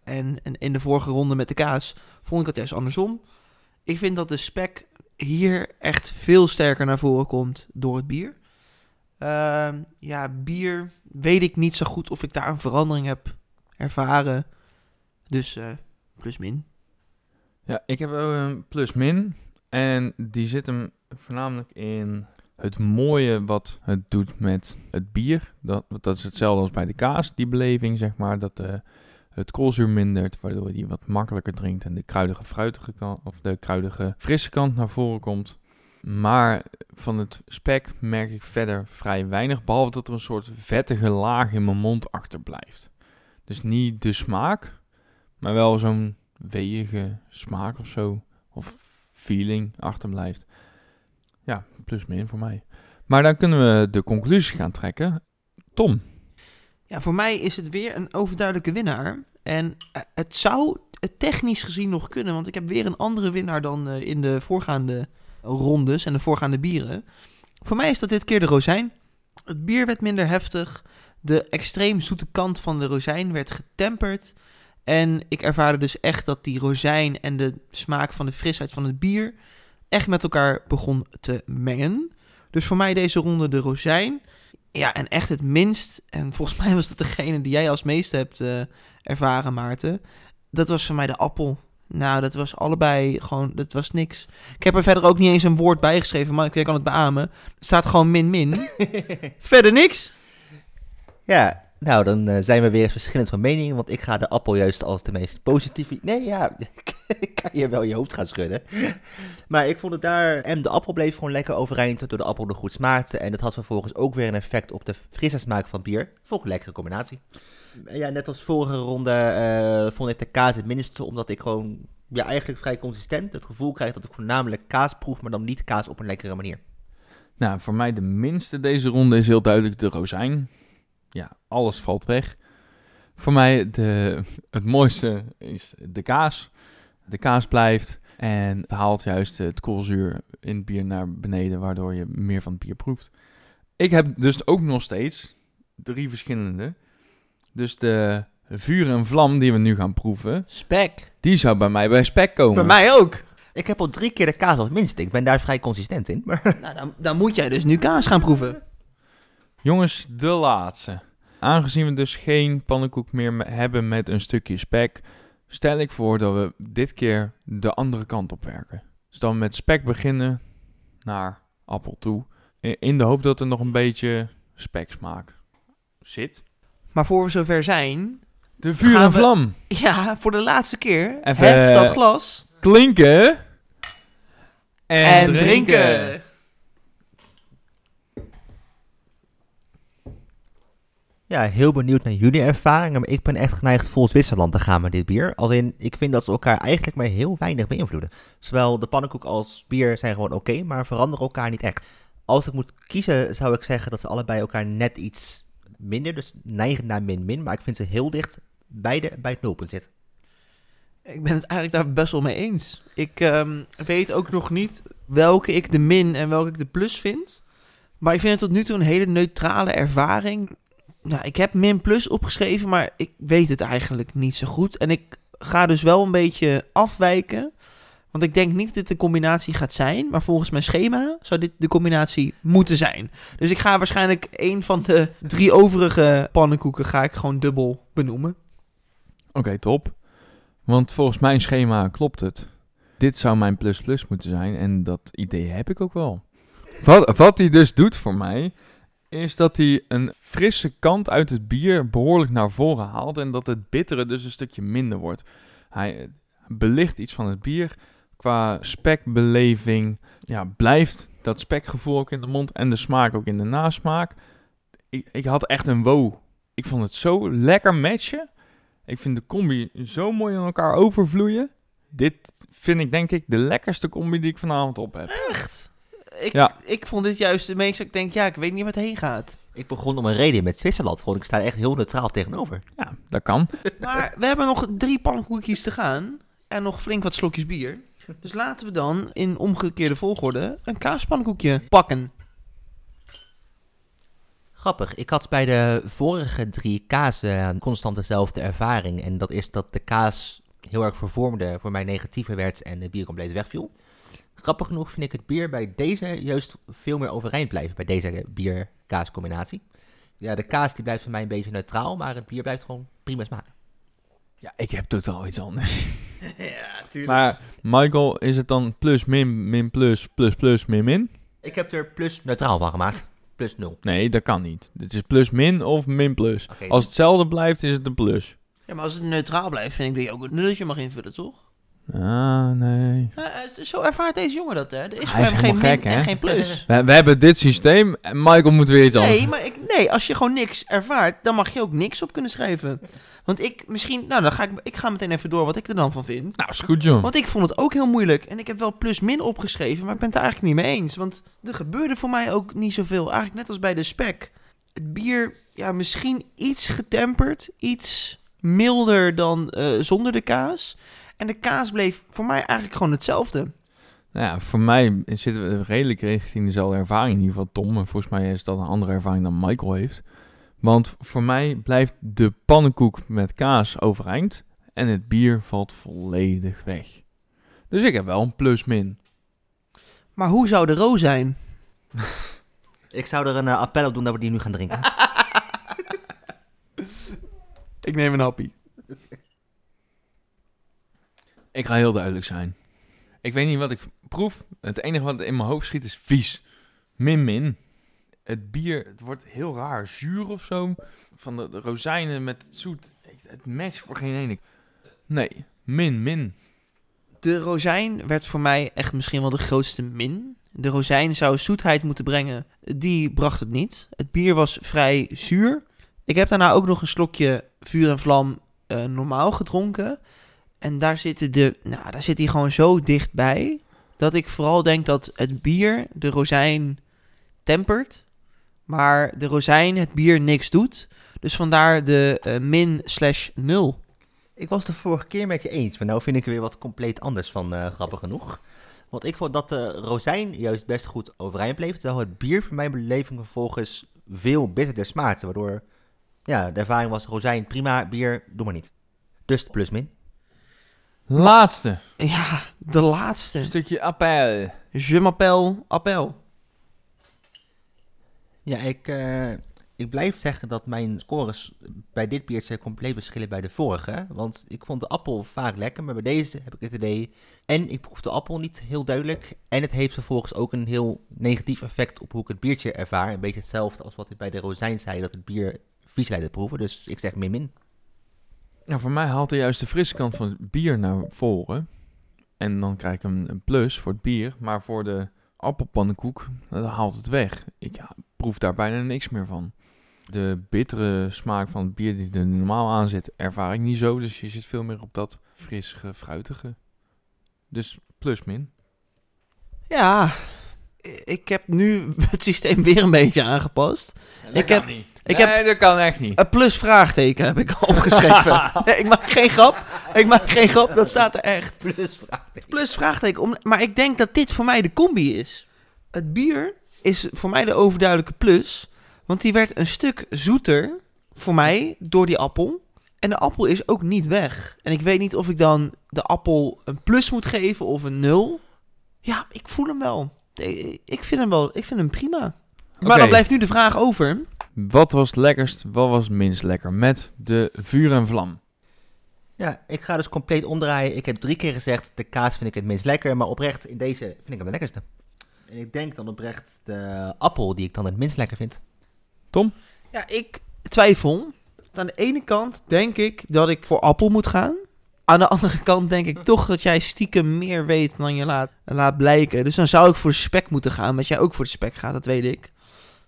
En, en in de vorige ronde met de kaas vond ik het juist andersom. Ik vind dat de spek hier echt veel sterker naar voren komt door het bier. Ehm, ja, bier weet ik niet zo goed of ik daar een verandering heb ervaren. Dus eh, plus min. Ja, ik heb een plus-min. En die zit hem voornamelijk in het mooie wat het doet met het bier. Dat, dat is hetzelfde als bij de kaas, die beleving, zeg maar. Dat de, het koolzuur mindert, waardoor die wat makkelijker drinkt. En de kruidige fruitige kant, of de kruidige frisse kant naar voren komt. Maar van het spek merk ik verder vrij weinig. Behalve dat er een soort vettige laag in mijn mond achterblijft. Dus niet de smaak, maar wel zo'n weeige smaak of zo. Of feeling achterblijft. Ja, plus min voor mij. Maar dan kunnen we de conclusie gaan trekken. Tom, Voor mij is het weer een overduidelijke winnaar. En eh, het zou technisch gezien nog kunnen, want ik heb weer een andere winnaar dan eh, in de voorgaande rondes en de voorgaande bieren. Voor mij is dat dit keer de rozijn. Het bier werd minder heftig. De extreem zoete kant van de rozijn werd getemperd. En ik ervaarde dus echt dat die rozijn en de smaak van de frisheid van het bier echt met elkaar begon te mengen. Dus voor mij deze ronde de rozijn. Ja, en echt het minst, en volgens mij was dat degene die jij als meeste hebt eh, ervaren, Maarten. Dat was voor mij de appel. Nou, dat was allebei gewoon, dat was niks. Ik heb er verder ook niet eens een woord bij geschreven, maar ik kan het beamen. Er staat gewoon min-min. verder niks. Ja, nou dan eh, zijn we weer verschillend van mening, want ik ga de appel juist als de meest positieve... Nee, ja, ik kan je wel je hoofd gaan schudden. Maar ik vond het daar... En de appel bleef gewoon lekker overeind, door de appel nog goed smaakte. En dat had vervolgens ook weer een effect op de frisse smaak van bier. Vond een lekkere combinatie. Ja, net als vorige ronde eh, vond ik de kaas het minste, omdat ik gewoon... Ja, eigenlijk vrij consistent het gevoel krijg dat ik voornamelijk kaas proef, maar dan niet kaas op een lekkere manier. nou voor mij de minste deze ronde is heel duidelijk de rozijn. Ja, alles valt weg. Voor mij de, het mooiste is de kaas. De kaas blijft en het haalt juist het koolzuur in het bier naar beneden, waardoor je meer van het bier proeft. Ik heb dus ook nog steeds drie verschillende. Dus de vuur en vlam die we nu gaan proeven, Spek. die zou bij mij bij spek komen. Bij mij ook. Ik heb al drie keer de kaas als minste. Ik ben daar vrij consistent in. Maar Nou, dan, dan moet jij dus nu kaas gaan proeven. Jongens, de laatste. Aangezien we dus geen pannenkoek meer me- hebben met een stukje spek, stel ik voor dat we dit keer de andere kant op werken. Dus dan met spek beginnen naar appel toe. In de hoop dat er nog een beetje speksmaak zit. Maar voor we zover zijn, De vuur en we- vlam. ja, voor de laatste keer, Even, hef dat eh, glas Klinken. En, en, drinken. Ja, heel benieuwd naar jullie ervaringen. Maar ik ben echt geneigd vol Zwitserland te gaan met dit bier. Als in, ik vind dat ze elkaar eigenlijk maar heel weinig beïnvloeden. Zowel de pannenkoek als bier zijn gewoon oké, maar veranderen elkaar niet echt. Als ik moet kiezen, zou ik zeggen dat ze allebei elkaar net iets minder, dus neigen naar min-min. Maar ik vind ze heel dicht beide bij het nulpunt zitten. Ik ben het eigenlijk daar best wel mee eens. Ik ehm, weet ook nog niet welke ik de min en welke ik de plus vind. Maar ik vind het tot nu toe een hele neutrale ervaring. Nou, ik heb min plus opgeschreven, maar ik weet het eigenlijk niet zo goed. En ik ga dus wel een beetje afwijken. Want ik denk niet dat dit de combinatie gaat zijn. Maar volgens mijn schema zou dit de combinatie moeten zijn. Dus ik ga waarschijnlijk een van de drie overige pannenkoeken ga ik gewoon dubbel benoemen. Oké, top. Want volgens mijn schema klopt het. Dit zou mijn plus plus moeten zijn en dat idee heb ik ook wel. Wat, wat hij dus doet voor mij, is dat hij een frisse kant uit het bier behoorlijk naar voren haalt en dat het bittere dus een stukje minder wordt. Hij eh, belicht iets van het bier qua spekbeleving. Ja, blijft dat spekgevoel ook in de mond en de smaak ook in de nasmaak. Ik, ik had echt een wow. Ik vond het zo lekker matchen. Ik vind de combi zo mooi aan elkaar overvloeien. dit vind ik denk ik de lekkerste combi die ik vanavond op heb. Echt? Ik, Ja. ik vond dit juist de meeste. Ik denk, ja, ik weet niet waar het heen gaat. Ik begon om een reden met Zwitserland. Gewoon, ik sta er echt heel neutraal tegenover. Ja, dat kan. Maar we hebben nog drie pannenkoekjes te gaan. En nog flink wat slokjes bier. Dus laten we dan in omgekeerde volgorde een kaaspannenkoekje pakken. Grappig, ik had bij de vorige drie kazen constant dezelfde ervaring. En dat is dat de kaas heel erg vervormde, voor mij negatiever werd en het bier compleet wegviel. Grappig genoeg vind ik het bier bij deze juist veel meer overeind blijven, bij deze bier-kaascombinatie. Ja, de kaas die blijft voor mij een beetje neutraal, maar het bier blijft gewoon prima smaken. Ja, ik heb totaal iets anders. ja, tuurlijk. Maar Michael, is het dan plus, min, min, plus, plus, plus, min, min? Ik heb er plus neutraal van gemaakt. Plus nul. Nee, dat kan niet. Het is plus, min of min, plus. Als het hetzelfde blijft, is het een plus. Ja, maar als het neutraal blijft, vind ik dat je ook een nulletje mag invullen, toch? Ah, nee. Eh, zo ervaart deze jongen dat, hè? Er is Hij voor is hem geen helemaal min gek, en geen plus. We, we hebben dit systeem en Michael moet weer iets anders. Nee, maar ik, nee, als je gewoon niks ervaart, dan mag je ook niks op kunnen schrijven. Want ik misschien, nou dan ga ik, ik ga meteen even door wat ik er dan van vind. Nou, is goed, joh. Want ik vond het ook heel moeilijk. En ik heb wel plus-min opgeschreven, maar ik ben het er eigenlijk niet mee eens. Want er gebeurde voor mij ook niet zoveel. Eigenlijk net als bij de spek. Het bier, ja, misschien iets getemperd. Iets milder dan eh, zonder de kaas. En de kaas bleef voor mij eigenlijk gewoon hetzelfde. Nou ja, voor mij zitten we redelijk richting dezelfde ervaring. In ieder geval Tom. En volgens mij is dat een andere ervaring dan Michael heeft. Want voor mij blijft de pannenkoek met kaas overeind. En het bier valt volledig weg. Dus ik heb wel een plus-min. Maar hoe zou de ro zijn? Ik zou er een eh, appel op doen dat we die nu gaan drinken. Ik neem een happy. Ik ga heel duidelijk zijn. Ik weet niet wat ik proef. Het enige wat in mijn hoofd schiet is vies. Min-min. Het bier, het wordt heel raar. Zuur of zo. Van de, rozijnen met het zoet. Het matcht voor geen ene. Nee, min-min. De rozijn werd voor mij echt misschien wel de grootste min. De rozijn zou zoetheid moeten brengen. Die bracht het niet. Het bier was vrij zuur. Ik heb daarna ook nog een slokje vuur en vlam eh, normaal gedronken. En daar zitten de, nou, daar zit hij gewoon zo dichtbij. Dat ik vooral denk dat het bier de rozijn tempert. Maar de rozijn het bier niks doet. Dus vandaar de eh, min slash nul. Ik was de vorige keer met je eens, maar nou vind ik er weer wat compleet anders van, eh, grappig genoeg. Want ik vond dat de rozijn juist best goed overeind bleef, terwijl het bier voor mijn beleving vervolgens veel bitterder smaakte. Waardoor, ja, de ervaring was rozijn prima, bier doe maar niet. Dus plus min. Laatste. Ja, de laatste. Een stukje appel. Je m'appelle appel. Ja, ik, eh, ik blijf zeggen dat mijn scores bij dit biertje compleet verschillen bij de vorige. Want ik vond de appel vaak lekker, maar bij deze heb ik het idee... En ik proef de appel niet heel duidelijk. En het heeft vervolgens ook een heel negatief effect op hoe ik het biertje ervaar. Een beetje hetzelfde als wat ik bij de rozijn zei, dat het bier vies leidt te proeven. Dus ik zeg min min. Ja, voor mij haalt hij juist de frisse kant van het bier naar voren. En dan krijg ik een, een plus voor het bier. Maar voor de appelpannenkoek, dat haalt het weg. Ik proef daar bijna niks meer van. De bittere smaak van het bier die er normaal aan zit, ervaar ik niet zo. Dus je zit veel meer op dat frissige, fruitige. Dus plus min. Ja, ik heb nu het systeem weer een beetje aangepast. Ik heb- niet. ik nee, heb- dat kan echt niet. Een plus vraagteken heb ik opgeschreven. Nee, ik maak geen grap. Ik maak geen grap, dat staat er echt. Plus vraagteken. Plus vraagteken. Om, maar ik denk dat dit voor mij de combi is. Het bier is voor mij de overduidelijke plus. Want die werd een stuk zoeter voor mij door die appel. En de appel is ook niet weg. En ik weet niet of ik dan de appel een plus moet geven of een nul. Ja, ik voel hem wel. Eh, Ik vind hem wel. Ik vind hem prima. Maar dan blijft nu de vraag over. Wat was het lekkerst, wat was het minst lekker? Met de vuur en vlam. Ja, ik ga dus compleet omdraaien. Ik heb drie keer gezegd, de kaas vind ik het minst lekker. Maar oprecht, in deze vind ik hem het lekkerste. En ik denk dan oprecht de appel die ik dan het minst lekker vind. Ja, ik twijfel. Aan de ene kant denk ik dat ik voor appel moet gaan. Aan de andere kant denk ik toch dat jij stiekem meer weet dan je laat, laat blijken. Dus dan zou ik voor de spek moeten gaan. Dat jij ook voor de spek gaat, dat weet ik.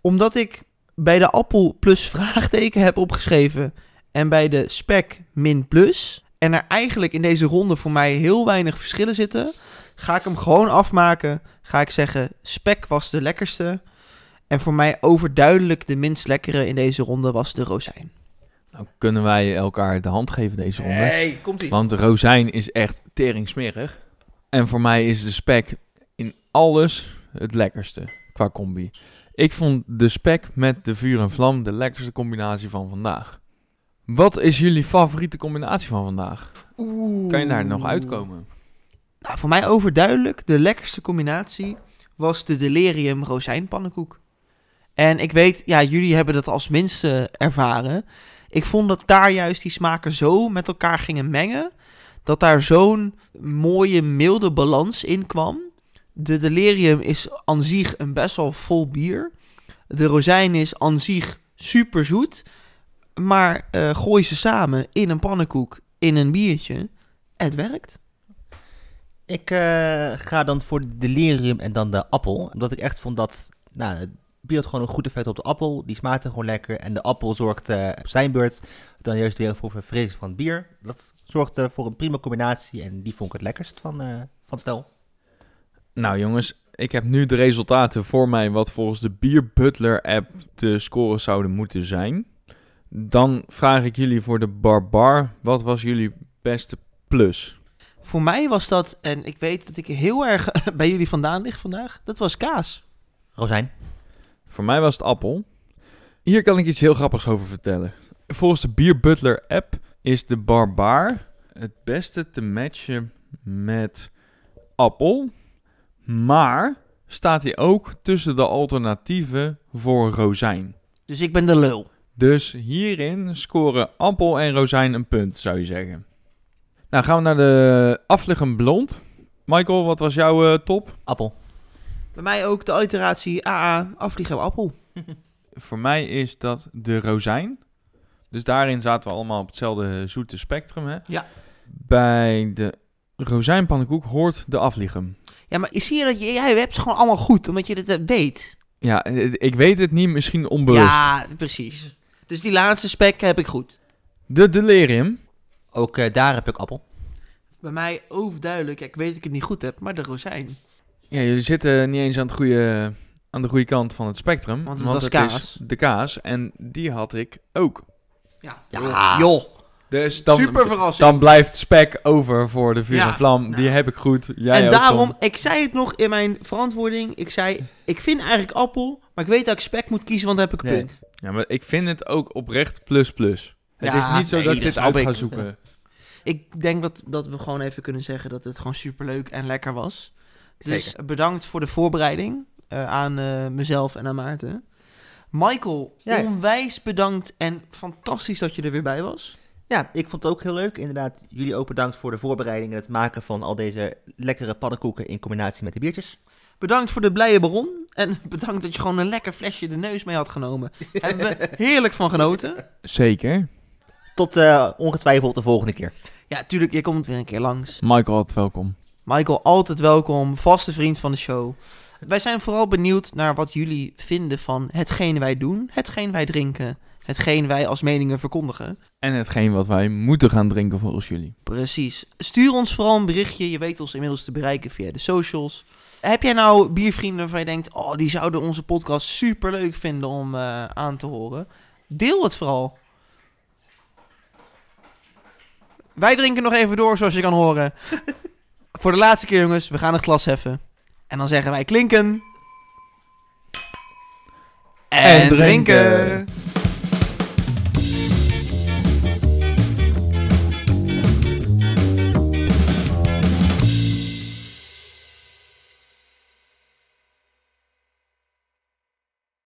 Omdat ik bij de appel plus vraagteken heb opgeschreven. En bij de spek min plus. en er eigenlijk in deze ronde voor mij heel weinig verschillen zitten, ga ik hem gewoon afmaken. Ga ik zeggen, spek was de lekkerste. En voor mij overduidelijk de minst lekkere in deze ronde was de rozijn. Nou kunnen wij elkaar de hand geven deze ronde. Hey, komt ie. Want de rozijn is echt tering smerig. En voor mij is de spek in alles het lekkerste qua combi. Ik vond de spek met de vuur en vlam de lekkerste combinatie van vandaag. Wat is jullie favoriete combinatie van vandaag? Kan je daar nog uitkomen? Nou, voor mij overduidelijk de lekkerste combinatie was de delirium rozijnpannenkoek. En ik weet, ja, jullie hebben dat als minste ervaren. Ik vond dat daar juist die smaken zo met elkaar gingen mengen. Dat daar zo'n mooie, milde balans in kwam. De delirium is aan zich een best wel vol bier. De rozijn is aan zich super zoet. Maar eh, gooi ze samen in een pannenkoek, in een biertje. Het werkt. Ik eh, ga dan voor de delirium en dan de appel. Omdat ik echt vond dat... Nou, bier had gewoon een goed effect op de appel. Die smaakte gewoon lekker. En de appel zorgde op zijn beurt dan juist weer voor verfrissing van het bier. Dat zorgde voor een prima combinatie. En die vond ik het lekkerst van, eh van stel. Nou jongens, ik heb nu de resultaten voor mij wat volgens de Beer Butler app de scores zouden moeten zijn. Dan vraag ik jullie voor de Barbar, wat was jullie beste plus? Voor mij was dat, en ik weet dat ik heel erg bij jullie vandaan lig vandaag, dat was kaas. Rozijn. Voor mij was het appel. Hier kan ik iets heel grappigs over vertellen. Volgens de Beer Butler app is de Barbar het beste te matchen met appel. Maar staat hij ook tussen de alternatieven voor rozijn. Dus ik ben de lul. Dus hierin scoren appel en rozijn een punt, zou je zeggen. Nou, gaan we naar de afliggen blond. Michael, wat was jouw eh, top? Appel. Bij mij ook de alliteratie AA, afvliegen appel. Voor mij is dat de rozijn. Dus daarin zaten we allemaal op hetzelfde zoete spectrum. Hè? Ja. Bij de rozijnpannenkoek hoort de afliegen. Ja, maar zie je dat je, jij hebt het gewoon allemaal goed, omdat je dit eh, weet. Ja, eh, ik weet het niet, misschien onbewust. Ja, precies. Dus die laatste spek heb ik goed. De delirium. Ook eh, daar heb ik appel. Bij mij overduidelijk, ik weet dat ik het niet goed heb, maar de rozijn. Ja, jullie zitten niet eens aan, het goede, aan de goede kant van het spectrum. Want het was kaas. de kaas. En die had ik ook. Ja, Ja. joh. Dus dan, Super verrassing. dan blijft spek over voor de vuur Ja, en vlam. Die nou. heb ik goed. Jij en ook, daarom, Tom. ik zei het nog in mijn verantwoording. Ik zei, ik vind eigenlijk appel, maar ik weet dat ik spek moet kiezen, want dan heb ik een Nee. punt. Ja, maar ik vind het ook oprecht plus plus. Het Ja, is niet zo nee, dat ik dit uit ga zoeken. Ik denk dat, dat we gewoon even kunnen zeggen dat het gewoon superleuk en lekker was. Dus Zeker. bedankt voor de voorbereiding eh, aan eh, mezelf en aan Maarten. Michael, Ja. onwijs bedankt en fantastisch dat je er weer bij was. Ja, ik vond het ook heel leuk. Inderdaad, jullie ook bedankt voor de voorbereiding en het maken van al deze lekkere pannenkoeken in combinatie met de biertjes. Bedankt voor de blije baron. En bedankt dat je gewoon een lekker flesje de neus mee had genomen. Hebben we heerlijk van genoten. Zeker. Tot eh, ongetwijfeld de volgende keer. Ja, tuurlijk, je komt weer een keer langs. Michael, welkom. Michael, altijd welkom. Vaste vriend van de show. Wij zijn vooral benieuwd naar wat jullie vinden van hetgeen wij doen. Hetgeen wij drinken. Hetgeen wij als meningen verkondigen. En hetgeen wat wij moeten gaan drinken volgens jullie. Precies. Stuur ons vooral een berichtje. Je weet ons inmiddels te bereiken via de socials. Heb jij nou biervrienden waarvan je denkt... Oh, die zouden onze podcast super leuk vinden om eh, aan te horen? Deel het vooral. Wij drinken nog even door, zoals je kan horen. Voor de laatste keer, jongens. We gaan het glas heffen. En dan zeggen wij klinken. En drinken.